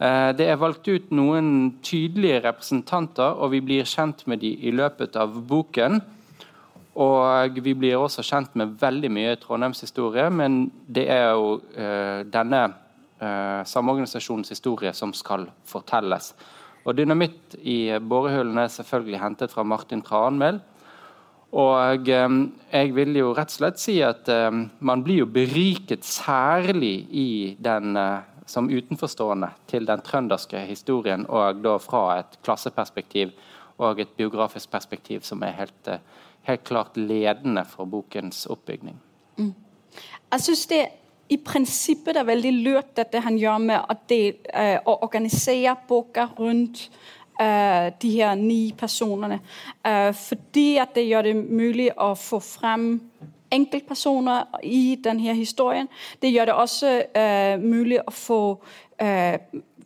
Eh, det er valgt ut noen tydelige representanter, og vi blir kjent med dem i løpet av boken. Og vi blir også kjent med veldig mye Trondheims-historie, men det er jo uh, denne uh, samorganisasjonens historie som skal fortelles. Og Dynamitt i bårehullene er selvfølgelig hentet fra Martin Tranmæl. Og um, jeg vil jo rett og slett si at um, man blir jo beriket særlig i den uh, som utenforstående til den trønderske historien, og da fra et klasseperspektiv og et biografisk perspektiv som er helt, eh, helt klart ledende for bokens oppbygning. Mm. Jeg syns det i prinsippet er veldig lurt, dette han gjør med å, del, uh, å organisere boka rundt uh, de her ni personene. Uh, fordi at det gjør det mulig å få frem enkeltpersoner i denne historien. Det gjør det også uh, mulig å få uh,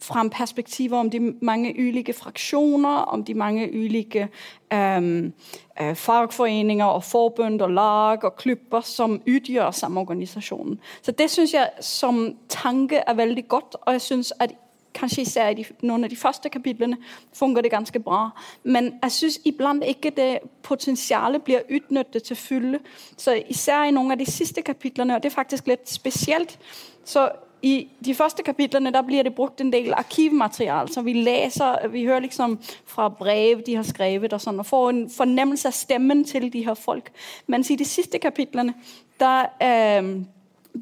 frem perspektiver om de mange ulike fraksjoner, om de mange ulike um, uh, fagforeninger og forbund og lag og klubber som utgjør samorganisasjonen. Så Det syns jeg som tanke er veldig godt, og jeg synes at kanskje især i noen av de første kapitlene fungerer det ganske bra. Men jeg syns iblant ikke det potensialet blir utnyttet til fulle. Så især i noen av de siste kapitlene, og det er faktisk litt spesielt. så i de første kapitlene der blir det brukt en del arkivmateriale. Så vi leser, vi hører liksom fra brev de har skrevet, og sånn, og får en fornemmelse av stemmen til de her folk. Mens i de siste kapitlene der eh,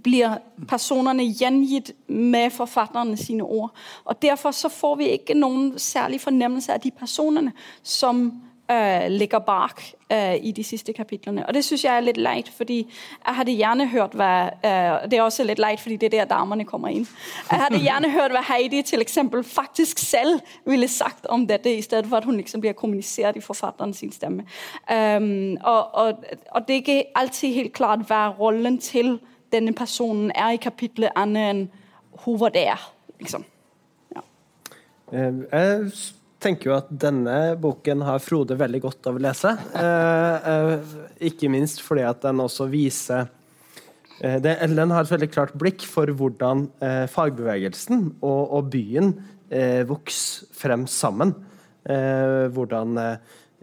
blir personene gjengitt med forfatterne sine ord. Og Derfor så får vi ikke noen særlig fornemmelse av de personene som øh, ligger bak øh, i de siste kapitlene. Og det syns jeg er litt leit, fordi jeg hadde gjerne hørt hva øh, Det er også litt leit, fordi det er der damene kommer inn. Jeg hadde gjerne hørt hva Heidi til eksempel, faktisk selv ville sagt om dette, i stedet for at hun liksom blir kommunisert i forfatteren sin stemme. Um, og, og, og, det er ikke alltid helt klart hva rollen til denne personen er i kapitlet, annet enn var der. Liksom. Ja. Jeg tenker jo at denne boken har Frode veldig godt av å lese. Eh, eh, ikke minst fordi at den også viser eh, det, Ellen har et veldig klart blikk for hvordan eh, fagbevegelsen og, og byen eh, vokser frem sammen. Eh, hvordan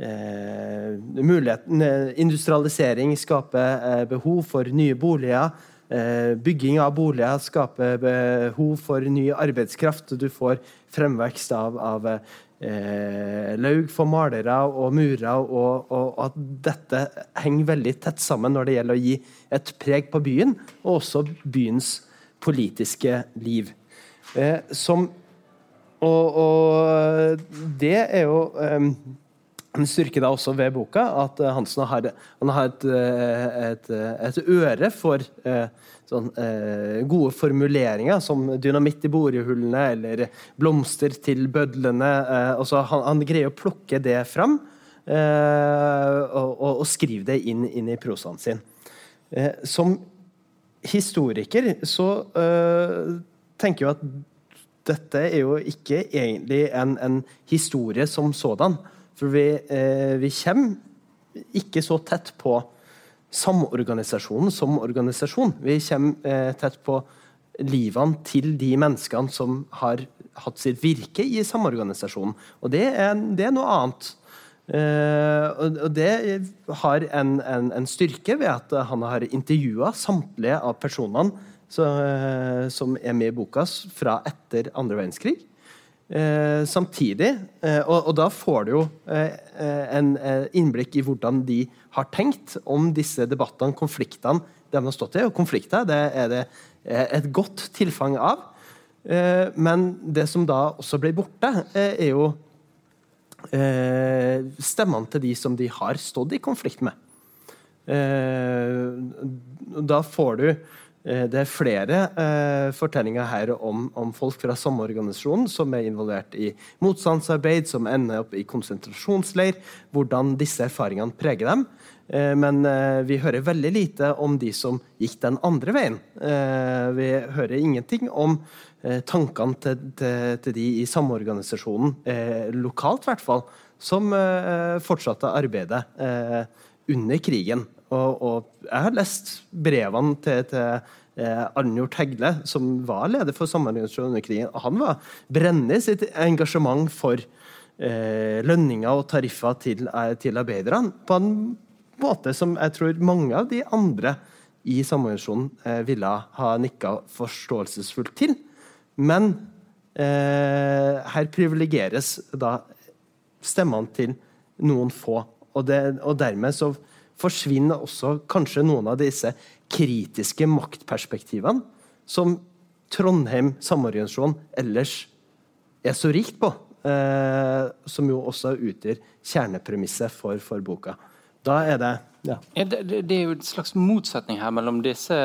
muligheten, industrialisering skaper behov for nye boliger. Bygging av boliger skaper behov for ny arbeidskraft. Du får fremvekst av, av eh, laug for malere og murer, og, og, at dette henger veldig tett sammen når det gjelder å gi et preg på byen, og også byens politiske liv. Eh, som og, og, det er jo eh, en styrke da også ved boka, at Hansen har, har et, eh, et, et, øre for eh, sånn, eh, gode formuleringer som 'dynamitt i borehullene' eller 'blomster til bødlene'. Eh, altså, han, han, greier å plukke det fram eh, og, og, og, skrive det inn, inn i prosaen sin. Eh, som historiker så eh, tenker jeg at dette er jo ikke egentlig en, en historie som sådan. For vi, eh, vi kommer ikke så tett på samorganisasjonen som organisasjon. Vi kommer eh, tett på livene til de menneskene som har hatt sitt virke i samorganisasjonen. Og det er, det er noe annet. Eh, og det har en, en, en, styrke ved at han har intervjua samtlige av personene så, eh, som er med i boka fra etter andre verdenskrig. Eh, samtidig, eh, og, og, da får du jo eh, eh en eh, innblikk i hvordan de har tenkt om disse debattene, konfliktene de har stått i. Og konflikter det er det eh, et godt tilfang av. men det som da også blir borte, er jo stemmene til de som de har stått i konflikt med. da får du det er flere eh, fortellinger her om, om, folk fra samme organisasjon som er involvert i motstandsarbeid, som ender opp i konsentrasjonsleir, hvordan disse erfaringene preger dem. Eh, men eh, vi hører veldig lite om de som gikk den andre veien. Eh, vi hører ingenting om eh, tankene til, til, til, de i samorganisasjonen, lokalt i hvert fall, som fortsatte arbeidet under krigen. Og, og, jeg har lest brevene til, til eh, Arnjord Hegle, som var leder for Samarbeidsrådet under krigen. Han var brennende i sitt engasjement for eh, lønninger og tariffer til, eh, til, arbeiderne. På en måte som jeg tror mange av de andre i Samordningsorganisasjonen eh, ville ha nikka forståelsesfullt til. Men eh, her privilegeres da stemmene til noen få. Og, det, og dermed så forsvinner også kanskje noen av disse kritiske maktperspektivene som Trondheim samorganisasjon ellers er så rikt på. Eh, som jo også utgjør kjernepremisset for, for boka. Da er det ja. Det, det, er jo en slags motsetning her mellom disse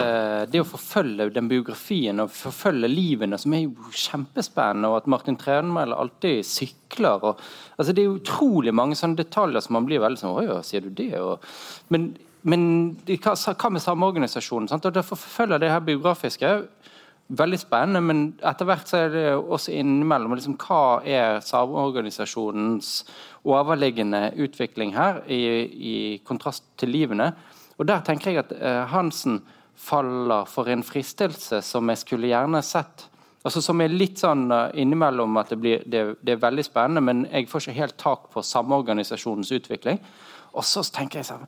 Det å forfølge den biografien og forfølge livene, som er jo kjempespennende, og at Martin Trenmæl alltid sykler. Og, altså det er utrolig mange sånne detaljer som man blir veldig sånn Å ja, sier du det? Og, men, men hva, hva med samorganisasjonen? Sant? Og Derfor forfølger det her biografiske veldig spennende, men etter hvert så er det også innimellom liksom, hva er samorganisasjonens overliggende utvikling her, i, i, kontrast til livene. Og Der tenker jeg at eh, Hansen faller for en fristelse som jeg skulle gjerne sett. Altså Som er litt sånn uh, innimellom at det, blir, det, det, er veldig spennende, men jeg får ikke helt tak på samorganisasjonens utvikling. Og så tenker jeg sånn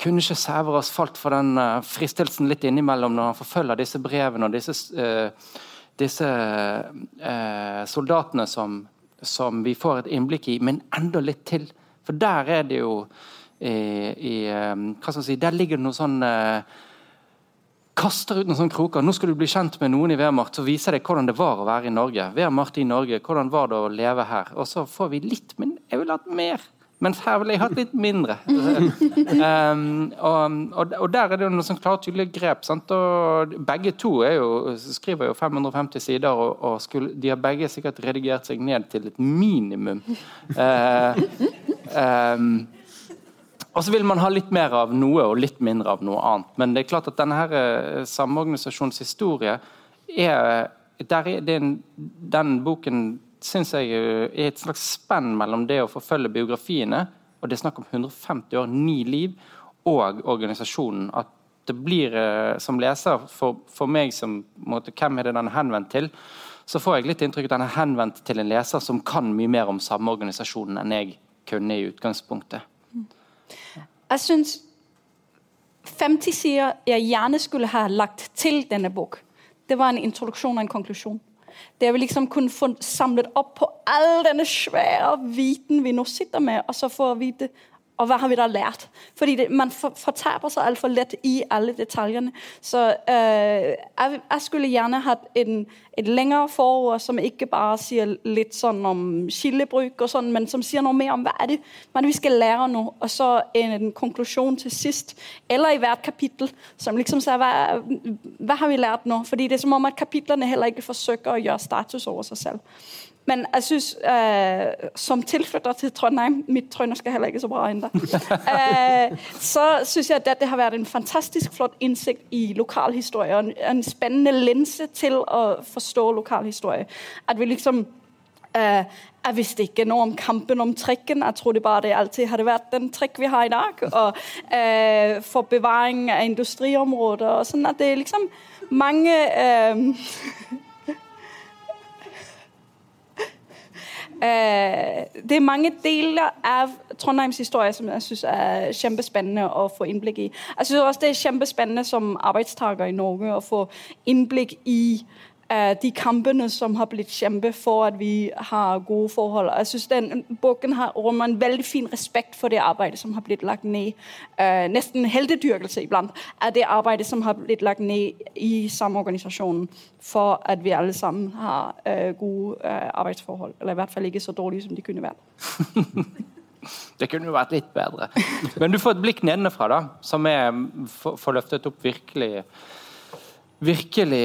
kunne ikke Sæverås falt for den uh, fristelsen litt innimellom når han forfølger disse brevene og disse, uh, disse uh, soldatene som, som, vi får et innblikk i, men enda litt til. For der er det jo i, i hva skal jeg si, Der ligger det noe sånn kaster ut noen sånne kroker. Nå skal du bli kjent med noen i Wehrmacht som viser deg hvordan det var å være i Norge. Wehrmacht i Norge, hvordan var det å leve her? Og så får vi litt, men jeg vil ha mer. Mens her ville jeg hatt litt mindre. um, og, og, der er det jo noen sånn klare, tydelige grep. Sant? Og begge to jo, skriver jo 550 sider, og, og skulle, de har begge sikkert redigert seg ned til et minimum. Uh, um, og så vil man ha litt mer av noe og litt mindre av noe annet. Men det er klart at denne her eh, samorganisasjonens historie er, der er den, den boken syns jeg er et slags spenn mellom det å forfølge biografiene, og det er snakk om 150 år, ni liv, og organisasjonen. At det blir, eh, som leser, for, for meg som måte, Hvem er det den er henvendt til? Så får jeg litt inntrykk at den er henvendt til en leser som kan mye mer om samme organisasjonen enn jeg kunne i utgangspunktet. Jeg syns 50 sider jeg gjerne skulle ha lagt til denne bok, det var en introduksjon og en konklusjon. Det vi liksom kunne få samlet opp på all denne svære viten vi nå sitter med, og så få vite og hva har vi da lært? Fordi det, Man fortaper seg altfor lett i alle detaljene. Så øh, jeg, jeg, skulle gjerne hatt en, et lengre forord som ikke bare sier litt sånn om skillebruk, og sånn, men som sier noe mer om hva er det men vi skal lære nå. Og så en, en, konklusjon til sist, eller i hvert kapittel, som liksom sier hva, hva har vi lært nå? Fordi det er som om at kapitlene heller ikke forsøker å gjøre status over seg selv. Men jeg synes, øh, som tilflytter til Trondheim Mitt trøndersk er heller ikke så bra ennå. øh, så syns jeg at dette har vært en fantastisk flott innsikt i lokalhistorie. Og en, en spennende linse til å forstå lokalhistorie. At vi liksom øh, jeg visste ikke noe om kampen om trekken. Jeg trodde bare det alltid hadde vært den trikk vi har i dag. Og øh, for bevaring av industriområder og sånn. At det er liksom mange det er mange deler av Trondheims historie som jeg syns er kjempespennende å få innblikk i. Jeg syns også det er kjempespennende som arbeidstaker i Norge å få innblikk i de kampene som har blitt kjempet for at vi har gode forhold. Jeg synes den Boken har rommer en veldig fin respekt for det arbeidet som har blitt lagt ned. Uh, nesten heltedyrkelse iblant av det arbeidet som har blitt lagt ned i samorganisasjonen for at vi alle sammen har uh, gode uh, arbeidsforhold. Eller i hvert fall ikke så dårlige som de kunne vært. Det kunne jo vært litt bedre. Men du får et blikk nedenfra, da, som er får løftet opp virkelig virkelig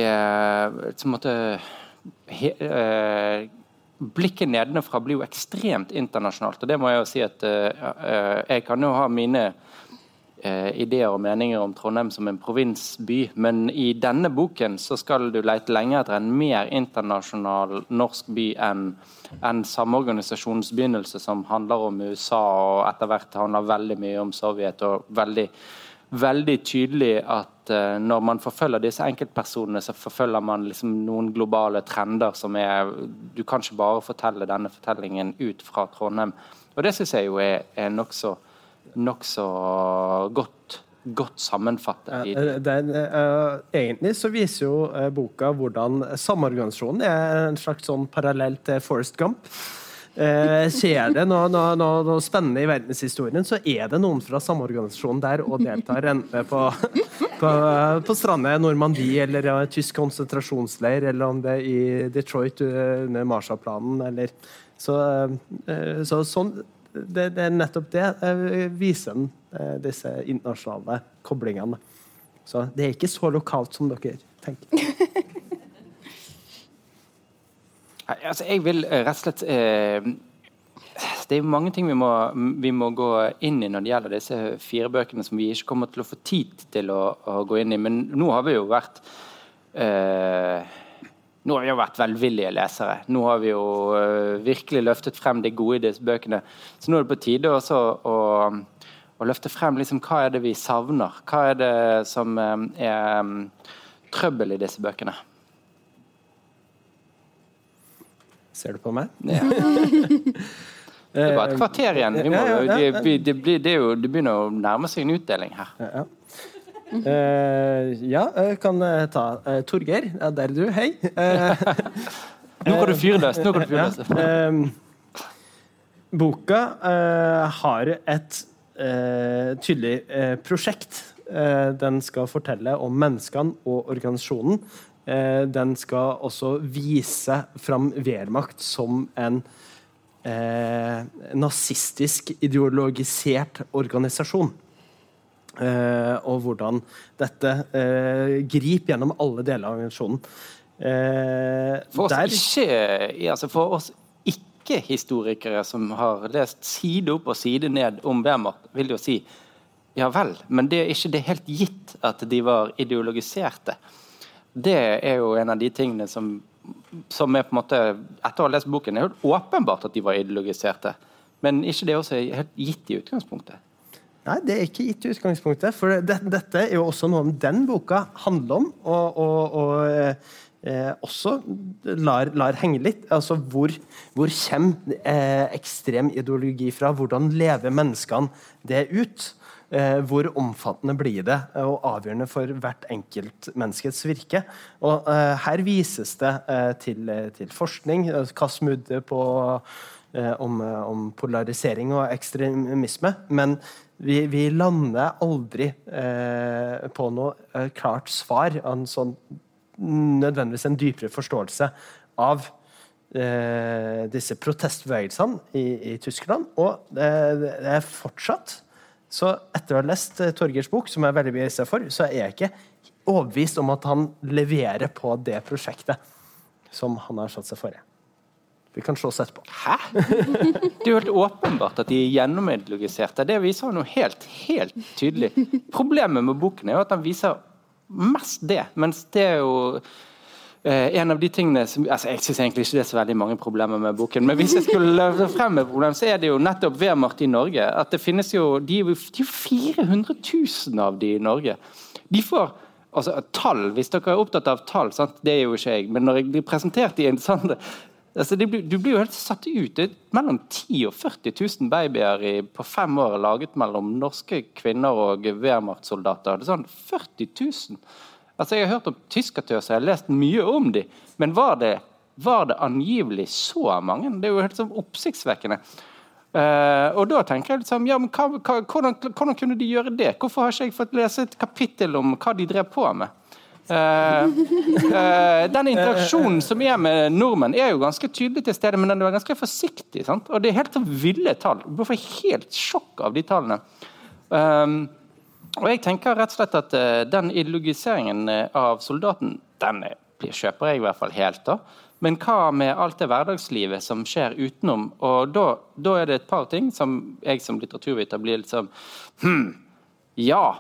på en måte eh, Blikket nedenfra blir jo ekstremt internasjonalt. Og det må jeg jo si at uh, jeg kan jo ha mine uh, ideer og meninger om Trondheim som en provinsby, men i denne boken så skal du lete lenge etter en mer internasjonal norsk by enn en samorganisasjonens begynnelse, som handler om USA og etter hvert handler veldig mye om Sovjet. og veldig veldig tydelig at uh, når man forfølger disse enkeltpersonene, så forfølger man liksom noen globale trender som er Du kan ikke bare fortelle denne fortellingen ut fra Trondheim. Og det syns jeg jo er, er nokså nok godt, godt sammenfattet. i den, uh, egentlig så viser jo boka hvordan samorganisasjonen er en slags sånn parallell til Forest Gump. Eh, skjer det noe, noe, noe, noe, spennende i verdenshistorien, så er det noen fra samorganisasjonen der og deltar enten på, på, på strandet Normandie eller ja, tysk konsentrasjonsleir, eller om det er i Detroit under Marshallplanen, eller så, eh, så sånn det, det, er nettopp det eh, viser den, eh, disse internasjonale koblingene. Så det er ikke så lokalt som dere tenker. Altså, jeg vil eh, rett og slett eh, Det er mange ting vi må, vi må, gå inn i når det gjelder disse fire bøkene som vi ikke kommer til å få tid til å, å gå inn i. Men nå har vi jo vært eh, nå har vi jo vært velvillige lesere. Nå har vi jo uh, virkelig løftet frem det gode i disse bøkene. Så nå er det på tide også å, å løfte frem liksom, hva er det vi savner. Hva er det som um, er um, trøbbel i disse bøkene. Ser du på meg? Ja. det var et kvarter igjen. Må, det, det, det, det, begynner å nærme seg en utdeling her. Ja, ja jeg kan ta uh, Torgeir. Der er du. Hei. Nå kan du fyre løs. Nå kan du fyre løs. Boka har et tydelig prosjekt Eh, den skal fortelle om menneskene og organisasjonen. Eh, den skal også vise fram Wehrmacht som en eh, nazistisk ideologisert organisasjon. Eh, og hvordan dette eh, griper gjennom alle deler av organisasjonen. Eh, For oss, der- ikke, altså for oss ikke-historikere som har lest side opp og side ned om Wehrmacht, vil jo si ja vel, men det er ikke det helt gitt at de var ideologiserte. Det er jo en av de tingene som, som er på en måte Etter å ha lest boken, er jo åpenbart at de var ideologiserte. Men ikke det også er helt gitt i utgangspunktet. Nei, det er ikke gitt i utgangspunktet. For det, dette er jo også noe om den boka handler om. Og, og, og eh, også lar, lar henge litt. Altså hvor, hvor kommer eh, ekstrem ideologi fra? Hvordan lever menneskene det ut? Eh, hvor omfattende blir det, eh, og avgjørende for hvert enkelt menneskets virke? Og eh, Her vises det til, til forskning. Kast mudde på om, om polarisering og ekstremisme. Men vi, vi lander aldri eh, på noe klart svar, en sånn, nødvendigvis en dypere forståelse av eh, disse protestbevegelsene i, i Tyskland. Og det, det er fortsatt Så etter å ha lest eh, Torgers bok, som jeg er veldig begeistra for, så er jeg ikke overbevist om at han leverer på det prosjektet som han har satt seg for. Vi kan slåss etterpå. Hæ? Det er jo helt åpenbart at de er gjennomideologiserte. Det viser han jo helt, helt tydelig. Problemet med boken er jo at han viser mest det, mens det er jo eh, en av de tingene som, altså Jeg syns egentlig ikke det er så veldig mange problemer med boken, men hvis jeg skulle løfte frem et problem, så er det jo nettopp Wehrmacht i Norge. At det finnes jo De er jo de er jo 400 000 av de i Norge. De får altså tall, Hvis dere er opptatt av tall, sant? det er jo ikke jeg, men når jeg blir presentert i sånn altså blir, Du blir jo helt satt ut. Det er mellom 10 og 40 000 babyer i, på fem år laget mellom norske kvinner og Wehrmacht-soldater. Det er sånn 40 000. Altså Jeg har hørt om tyskertøser, jeg har lest mye om dem, men var det, var det angivelig så mange? Det er jo helt sånn oppsiktsvekkende. Uh, og da tenker jeg liksom, ja, men hva, hva, hvordan, hvordan kunne de gjøre det? Hvorfor har ikke jeg fått lese et kapittel om hva de drev på med? Uh, uh, den interaksjonen som er med nordmenn, er jo ganske tydelig til stede, men den er ganske forsiktig. Sant? Og det er helt sånn ville tall. Du får helt sjokk av de tallene. Um, og jeg tenker rett og slett at eh, den ideologiseringen eh, av soldaten, den blir- kjøper jeg i hvert fall helt. da. Men hva med alt det hverdagslivet som skjer utenom? Og da, da er det et par ting som jeg som litteraturviter blir litt sånn Hm, ja.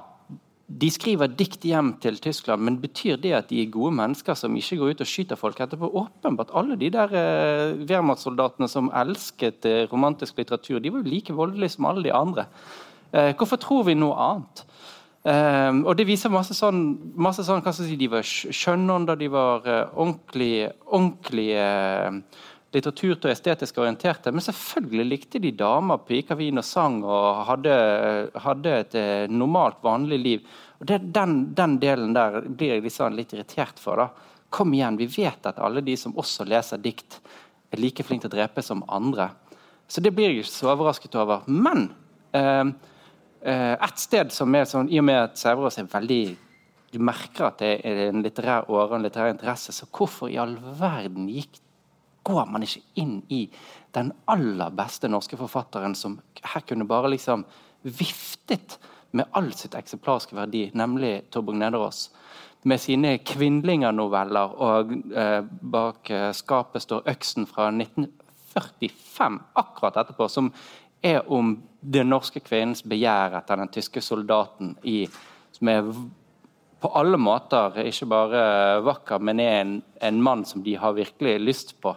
De skriver dikt hjem til Tyskland, men betyr det at de er gode mennesker som ikke går ut og skyter folk etterpå? Åpenbart. Alle de der eh, Wehrmacht-soldatene som elsket eh, romantisk litteratur, de var jo like voldelige som alle de andre. Eh, hvorfor tror vi noe annet? Um, og det viser masse sånn, masse sånn hva skal si, De var skj- skjønnånder, de var uh, ordentlig, ordentlig uh, litteratur- og estetisk orienterte. Men selvfølgelig likte de damer, piker, vin og sang og hadde, hadde et eh, normalt, vanlig liv. Og det, den, den delen der blir jeg liksom litt irritert for. da. Kom igjen, vi vet at alle de som også leser dikt, er like flinke til å drepe som andre. Så det blir jeg ikke så overrasket over. Men eh, Eh, et sted som er sånn, I og med at Sæverås er veldig Du merker at det er en litterær åre og en litterær interesse, så hvorfor i all verden gikk, går man ikke inn i den aller beste norske forfatteren som her kunne bare liksom viftet med all sitt eksemplarske verdi, nemlig Torbjørn Nederås? Med sine Kvindlinger-noveller, og eh, bak eh, skapet står 'Øksen' fra 1945, akkurat etterpå, som er om den norske kvinnens begjær etter den tyske soldaten i, som er på alle måter ikke bare vakker, men er en, en mann som de har virkelig lyst på.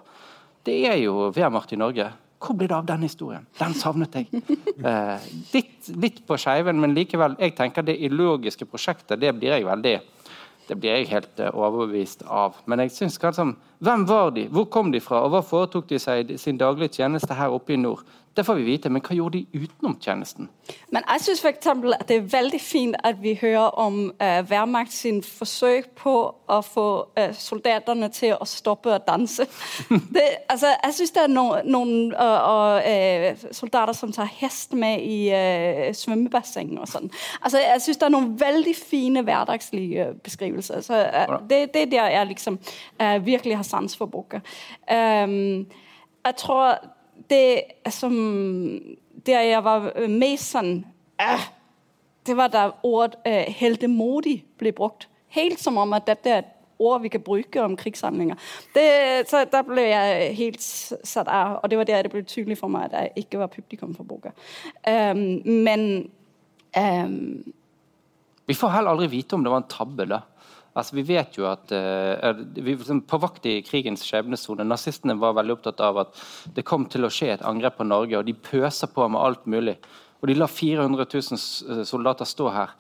Det er jo Wehrmacht i Norge. Hvor ble det av den historien? Den savnet jeg. Eh, litt, litt på skeiven, men likevel. Jeg tenker Det ideologiske prosjektet det blir jeg veldig det blir jeg helt eh, overbevist av. Men jeg syns liksom, Hvem var de, hvor kom de fra, og hva foretok de seg i sin daglige tjeneste her oppe i nord? Det får vi vite, men hva gjorde de utenom tjenesten? Men jeg synes for eksempel, at det er veldig fint, at vi hører om uh, Wehrmacht sin forsøk på å få uh, soldaterne til å stoppe å danse. det, altså, jeg synes det er noen, noen uh, uh, soldater som tar hest med i uh, svømmebasseng og sånn. Altså, jeg synes det er noen veldig fine hverdagslige beskrivelser. Så det, det er der jeg liksom virkelig har sans for boka. Um, jeg tror det som Der jeg var mest sånn øh, Det var da ordet øh, heldemodig ble brukt. Helt som om at dette er et ord vi kan bruke om krigshandlinger. Det, så Da ble jeg helt satt av. Og det var der det ble tydelig for meg at jeg ikke var publikum for boka. Um, men um, Vi får heller aldri vite om det var en tabbe. da. Altså, vi vet jo at uh, vi, På vakt i krigens skjebnesone Nazistene var veldig opptatt av at det kom til å skje et angrep på Norge, og de pøser på med alt mulig. Og de la 400 000 soldater stå her.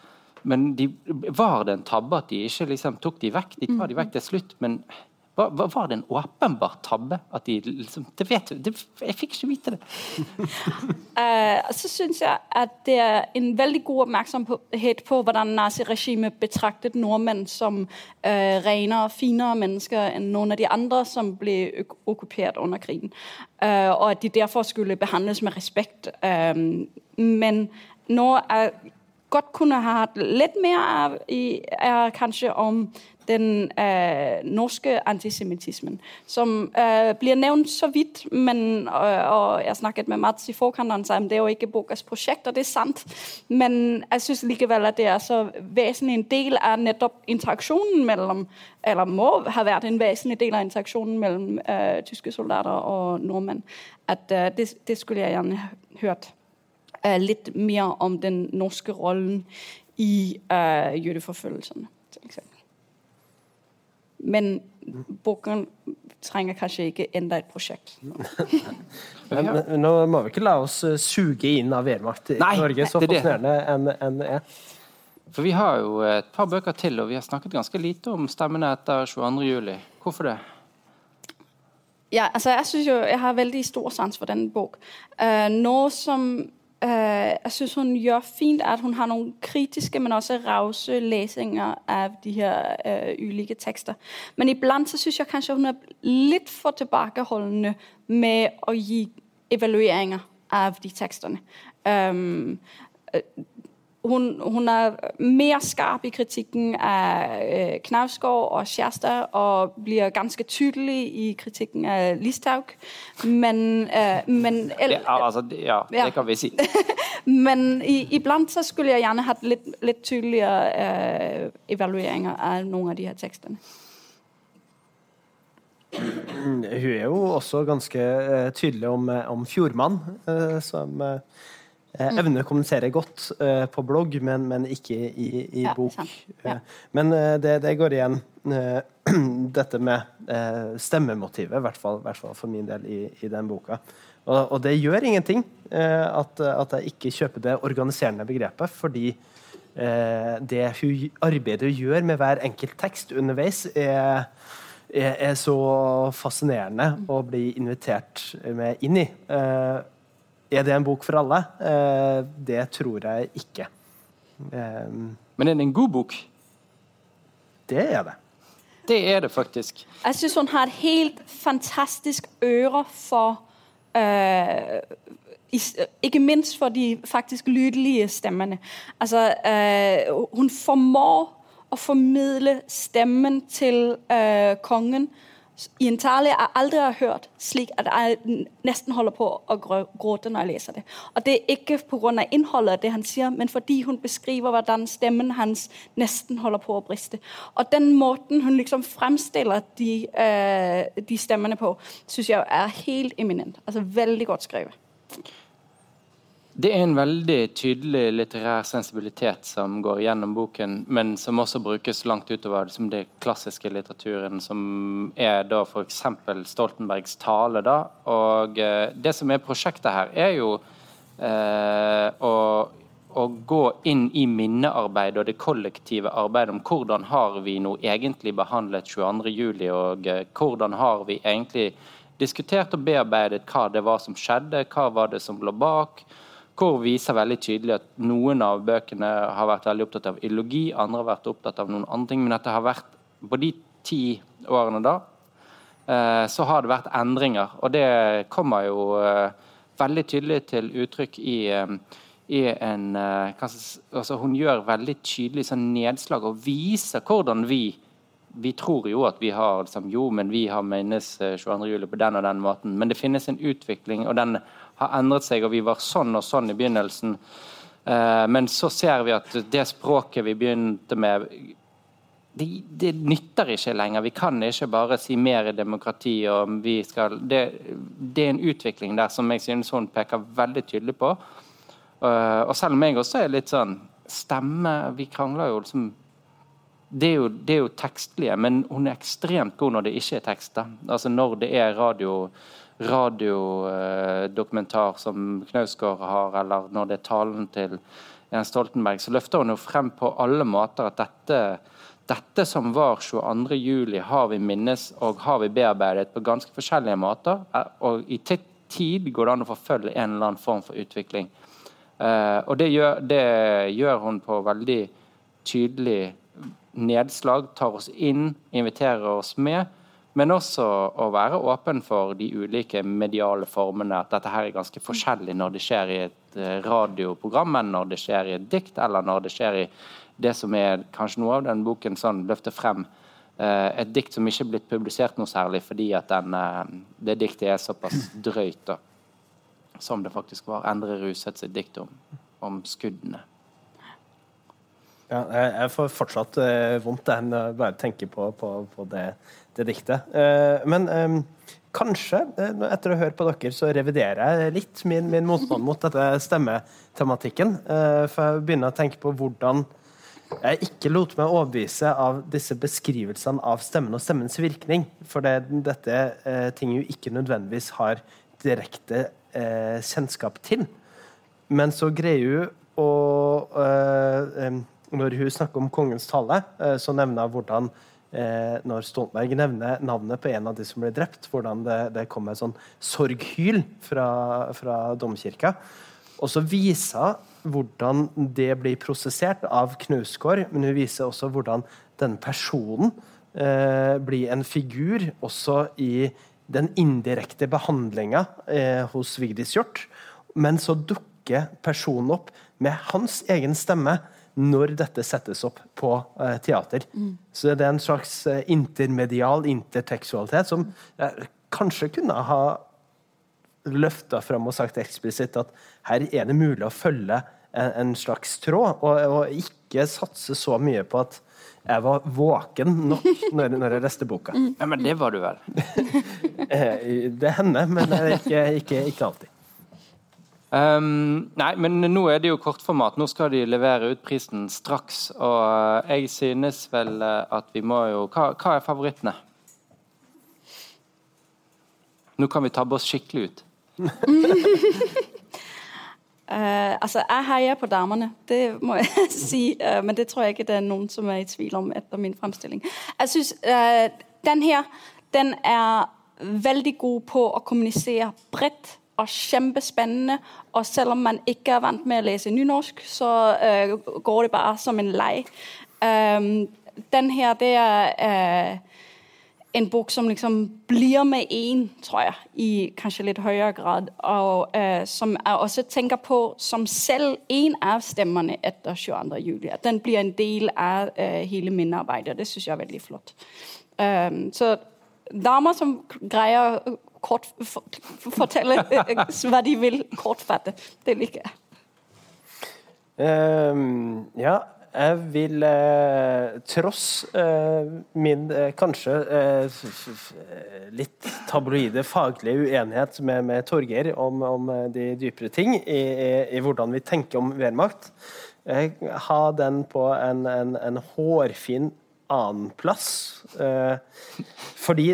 Men de, var det en tabbe at de ikke liksom, tok de vekk? De tar de vekk til slutt, men var, var det en åpenbar tabbe? At de liksom, det vet, det, jeg fikk ikke vite det. uh, så syns jeg at det er en veldig god oppmerksomhet på hvordan naziregimet betraktet nordmenn som uh, renere finere mennesker enn noen av de andre som ble okkupert under krigen. Uh, og at de derfor skulle behandles med respekt. men nå er godt kunne ha hatt litt mer av, er kanskje om den øh, norske antisemittismen, som øh, blir nevnt så vidt. Men, øh, og jeg snakket med Mats i forkant, han at det er jo ikke bokas prosjekt, og det er sant. Men jeg syns likevel at det er så vesentlig en del av nettopp interaksjonen mellom Eller må ha vært en vesentlig del av interaksjonen mellom øh, tyske soldater og nordmenn. At øh, det, det, skulle jeg gjerne hørt litt mer om den norske rollen i uh, jødeforfølgelsene, til eksempel. Men boken trenger kanskje ikke enda et prosjekt. men, men, nå må vi ikke la oss eh, suge inn av Wehrmacht i Norge, så fascinerende enn en er. For vi har jo et par bøker til, og vi har snakket ganske lite om stemmene etter 22.07. Hvorfor det? Ja, altså jeg synes jo, jeg har veldig stor sans for denne bok. Uh, nå som jeg synes hun gjør fint at hun har noen kritiske, men også rause lesinger av de her uh, ulike tekster. Men iblant så synes jeg kanskje hun er litt for tilbakeholdende med å gi evalueringer av de tekstene. Um, hun, hun, er mer skarp i kritikken av øh, Knausgård og Skjærstad og blir ganske tydelig i kritikken av Listhaug. Men, øh, men ja, altså, ja, ja, det kan vi si. men i, iblant så skulle jeg gjerne hatt litt, litt tydeligere øh, evalueringer av noen av de her tekstene. Hun er jo også ganske uh, tydelig om, om Fjordmann, uh, som uh, Eh, mm. evner å kommunisere godt uh, på blogg, men, men ikke i, i ja, bok. Ja. Uh, men uh, det, det, går igjen dette med stemmemotivet, i hvert fall, hvert fall, for min del, i, i den boka. Og, og, det gjør ingenting at, at, jeg ikke kjøper det organiserende begrepet, fordi det hun, arbeidet hun gjør med hver enkelt tekst underveis, er, er, er så fascinerende å bli invitert med inn i. Er det en bok for alle? Eh, det tror jeg ikke. Eh, Men er det en god bok? Det er det. Det er det faktisk. Jeg syns hun har et helt fantastisk øre for øh, Ikke minst for de faktisk lydlige stemmene. Altså, øh, hun formår å formidle stemmen til øh, kongen i en tale jeg aldri har hørt slik at jeg nesten holder på å gråte når jeg leser det. Og det er ikke pga. innholdet av det han sier, men fordi hun beskriver hvordan stemmen hans nesten holder på å briste. Og den måten hun liksom fremstiller de, øh, de stemmene på, syns jeg er helt eminent. Altså veldig godt skrevet. Det er en veldig tydelig litterær sensibilitet som går gjennom boken, men som også brukes langt utover liksom det klassiske litteraturen, som er da f.eks. Stoltenbergs tale. da, og eh, Det som er prosjektet her, er jo eh, å å gå inn i minnearbeid og det kollektive arbeidet om hvordan har vi nå egentlig behandlet 22.07, og eh, hvordan har vi egentlig diskutert og bearbeidet hva det var som skjedde, hva var det som lå bak. Hvor viser veldig tydelig at noen av bøkene har vært veldig opptatt av ideologi, andre har vært opptatt av noen andre ting, men at det har vært på de ti årene da, eh, så har det vært endringer. Og det kommer jo eh, veldig tydelig til uttrykk i i en altså Hun gjør veldig tydelig sånn nedslag og viser hvordan vi vi tror jo at vi har liksom, jo, men vi har minnes 22.07. på den og den måten. Men det finnes en utvikling, og den har endret seg, og vi var sånn og sånn i begynnelsen. Eh, men så ser vi at det språket vi begynte med det, det, nytter ikke lenger. Vi kan ikke bare si mer i demokrati. og vi skal, det, det er en utvikling der som jeg synes hun peker veldig tydelig på. Uh, og selv om jeg også er litt sånn Stemme Vi krangler jo liksom det er, jo, det er jo tekstlige, men hun er ekstremt god når det ikke er tekst. Altså når det er radio radiodokumentar eh, som Knausgård har, eller når det er talen til Jens Stoltenberg, så løfter hun jo frem på alle måter at dette, dette som var 22.07, har vi minnes og har vi bearbeidet på ganske forskjellige måter. Eh, og i tid går det an å forfølge en eller annen form for utvikling. Uh, og det gjør, det gjør hun på veldig tydelig nedslag, tar oss inn, inviterer oss med. Men også å være åpen for de ulike mediale formene. At dette her er ganske forskjellig når det skjer i et eh, radioprogram, enn når det skjer i et dikt, eller når det skjer i det som er kanskje noe av den boken sånn løfter frem. Eh, et dikt som ikke er blitt publisert noe særlig fordi at den, eh, det diktet er såpass drøyt, da. Som det faktisk var. Endre Ruseth sitt dikt om, om skuddene. Ja, jeg får fortsatt vondt jeg bare tenker på, på, på det, det, diktet. Uh, men kanskje, uh, etter å høre på dere, så reviderer jeg litt min, min motstand mot dette stemmetematikken. for jeg begynner å tenke på hvordan jeg ikke lot meg overbevise av disse beskrivelsene av stemmen og stemmens virkning. For det, dette eh, ting jo ikke nødvendigvis har direkte eh, kjennskap til. Men så greier hun å eh, når hun snakker om kongens tale, eh, så nevner hun hvordan eh, når Stoltenberg nevner navnet på en av de som ble drept, hvordan det, det kom et sånn sorghyl fra, fra domkirka. Og så viser hvordan det blir prosessert av Knausgård, men hun viser også hvordan denne personen eh, blir en figur også i den indirekte behandlinga eh, hos Vigdis Hjorth. Men så dukker personen opp med hans egen stemme når dette settes opp på uh, teater. Mm. Så det er en slags uh, intermedial intertekstualitet som uh, kanskje kunne ha løfta fram og sagt eksplisitt at her er det mulig å følge en, en slags tråd, og, og, ikke satse så mye på at jeg var våken nok når, når jeg leste boka. Mm. Ja, men det var du vel? det hender, men ikke, ikke, ikke alltid. Um, nei, men nå er det jo kortformat. Nå skal de levere ut prisen straks. Og uh, jeg synes vel uh, at vi må jo hva, hva, er favorittene? Nå kan vi tabbe oss skikkelig ut. Uh, altså, Jeg heier på damene, det må jeg si. Uh, men det tror jeg ikke det er noen som er i tvil om etter min fremstilling. Jeg synes uh, Den her den er veldig god på å kommunisere bredt og kjempespennende. Og selv om man ikke er vant med å lese nynorsk, så uh, går det bare som en lei. Um, den her, det er uh, en bok som liksom blir med én, tror jeg, i kanskje litt høyere grad. Og uh, som jeg også tenker på som selv en av stemmene etter 22. juli. At den blir en del av hele minnearbeidet. Det syns jeg er veldig flott. Um, så damer som greier kort, for, fortelle hva de vil kortfatte. Det liker jeg. Um, ja, jeg vil eh, tross eh, min eh, kanskje litt tabloide faglige uenighet med, med Torgeir om, om, de dypere ting i, i, i, hvordan vi tenker om Wehrmacht, ha den på en, en, en hårfin annenplass. Fordi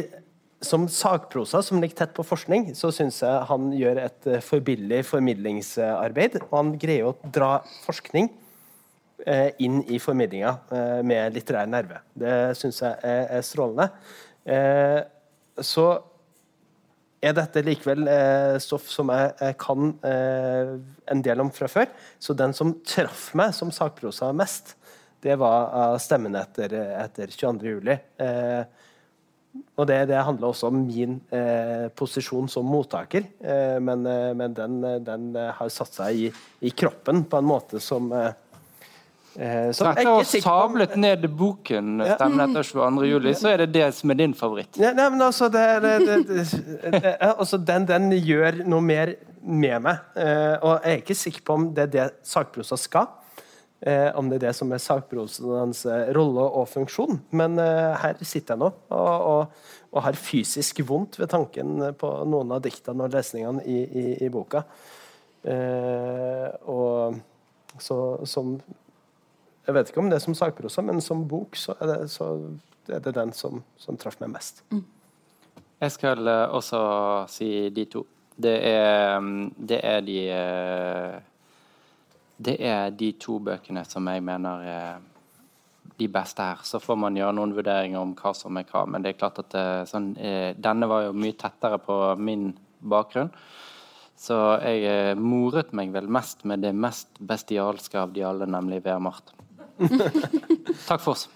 som sakprosa, som ligger tett på forskning, så syns jeg han gjør et uh, forbilledlig formidlingsarbeid. Og han greier å dra forskning uh, inn i formidlinga uh, med litterær nerve. Det syns jeg er, strålende. så er dette likevel stoff som jeg kan en del om fra før. Så den som traff meg som sakprosa mest, det var stemmen etter, etter 22. juli. Eh, og det, det, handler også om min eh, posisjon som mottaker, eh, men, eh, men den, den, har satt seg i, i, kroppen på en måte som eh, eh som Etter å ha sablet ned boken ja. 'Stemmen etter 22. juli', så er det det som er din favoritt? Ja, nei, men altså, det, det, altså den, den, gjør noe mer med meg. Eh, og jeg er ikke sikker på om det er det sakprosa skal eh, om det er det som er sakprosens eh, rolle og funksjon. Men eh, her sitter jeg nå og, og, og, har fysisk vondt ved tanken på noen av diktene og lesningene i, i, i boka. Eh, og så som Jeg vet ikke om det er som sakprosa, men som bok så er det, så er det den som, som traff meg mest. Mm. Jeg skal eh, også si de to. Det er, mm, det er de eh, det er de to bøkene som jeg mener er de beste her. Så får man gjøre noen vurderinger om hva som er hva. Men det er klart at eh, sånn, eh, denne var jo mye tettere på min bakgrunn. Så jeg eh, moret meg vel mest med det mest bestialske av de alle, nemlig Wehrmacht. Takk for oss.